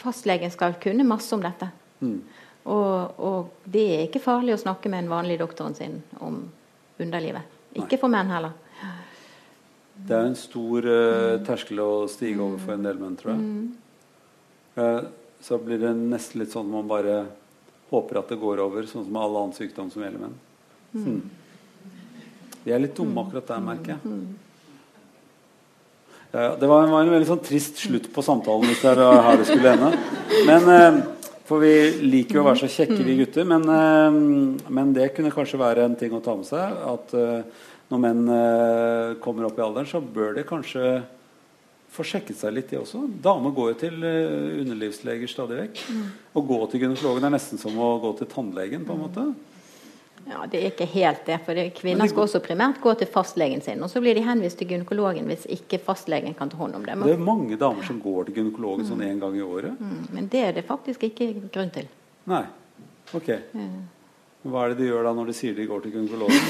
fastlegen skal kunne masse om dette. Mm. Og, og, det er ikke farlig å snakke med en vanlig doktoren sin om underlivet. Ikke for menn heller. Det er en stor uh, terskel å stige over for en del menn, tror jeg. Mm. Uh, så blir det nesten litt sånn at man bare håper at det går over, sånn som all annen sykdom som gjelder menn. Mm. Mm. Vi er litt dumme akkurat der, merker jeg. Det var en, var en, veldig sånn trist slutt på samtalen hvis det er her det skulle ende. Men, eh, for vi liker jo å være så kjekke, vi gutter. Men, eh, men, det kunne kanskje være en ting å ta med seg. At eh, når menn kommer opp i alderen, så bør de kanskje få sjekket seg litt, de også. Damer går jo til underlivsleger stadig vekk. Å gå til gynekologen er nesten som å gå til tannlegen. på en måte. Ja, Det er ikke helt det. for Kvinner skal også primært gå til fastlegen sin. Og så blir de henvist til gynekologen hvis ikke fastlegen kan ta hånd om dem. Det er mange damer som går til gynekologen sånn én gang i året. Mm, men det er det faktisk ikke grunn til. Nei. Ok. Hva er det de gjør da når de sier de går til gynekologen? <laughs>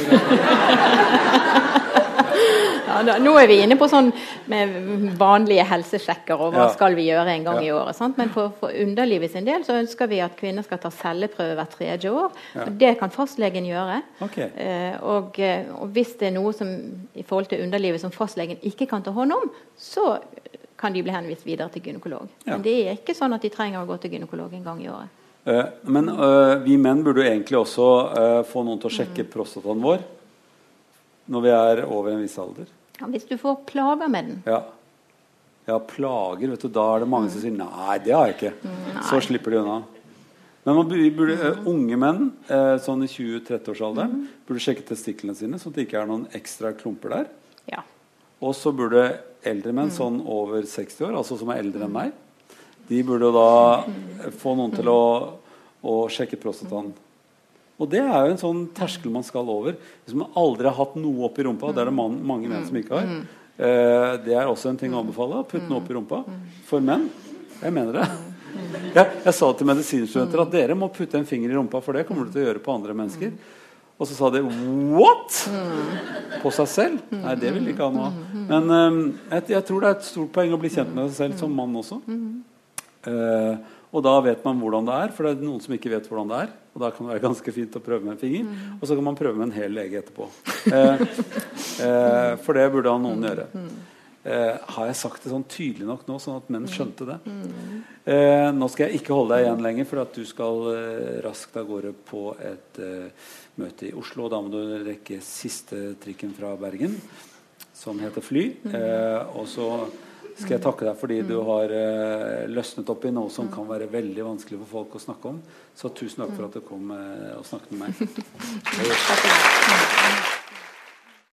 <laughs> <laughs> Ja, da, nå er vi inne på sånn med vanlige helsesjekker og hva ja. skal vi gjøre en gang ja. i året. Sant? Men for, for, underlivet sin del så ønsker vi at kvinner skal ta celleprøve hvert tredje år. og Det kan fastlegen gjøre. Okay. Eh, og, eh, og, hvis det er noe som i forhold til underlivet som fastlegen ikke kan ta hånd om, så kan de bli henvist videre til gynekolog. Men det er ikke sånn at de trenger å gå til gynekolog en gang i året. Uh, men uh, vi menn burde jo egentlig også uh, få noen til å sjekke mm. prostataen vår når vi er over en viss alder. Ja, hvis du får plager med den. Ja. ja plager. vet du, Da er det mange mm. som sier 'nei, det har jeg ikke'. Nei. Så slipper de unna. Men man burde, uh, unge menn uh, sånn i 20-30-årsalderen mm. burde sjekke testiklene sine, at det ikke er noen ekstra klumper der. Ja. Og så burde eldre menn mm. sånn over 60 år, altså som er eldre enn meg, de burde da mm. få noen til å, å sjekke prostataen. Og det er jo en sånn terskel man skal over. Hvis man aldri har hatt noe oppi rumpa, det er det man, mange menn som ikke har, eh, det er også en ting å anbefale. Putte noe oppi rumpa. For menn. Jeg mener det. Jeg, jeg sa til medisinstudenter at dere må putte en finger i rumpa, for det kommer du til å gjøre på andre mennesker. Og så sa de 'what?! På seg selv? Nei, det vil de ikke ha noe av. Men um, jeg, jeg, tror det er et stort poeng å bli kjent med seg selv som mann også. Uh, og da vet man hvordan det er, for det er noen som ikke vet hvordan det er. Og da kan det være ganske fint å prøve med en finger. Mm. Og så kan man prøve med en hel lege etterpå. Eh, eh, for det burde han noen gjøre. Eh, har jeg sagt det sånn tydelig nok nå, sånn at menn skjønte det? Eh, nå skal jeg ikke holde deg igjen lenger, for at du skal eh, raskt av gårde på et eh, møte i Oslo. Da må du rekke siste trikken fra Bergen, som heter Fly. og så skal jeg takke deg fordi du har uh, løsnet opp i noe som kan være veldig vanskelig for folk å snakke om. Så tusen takk for at du kom uh, og snakket med meg. <laughs>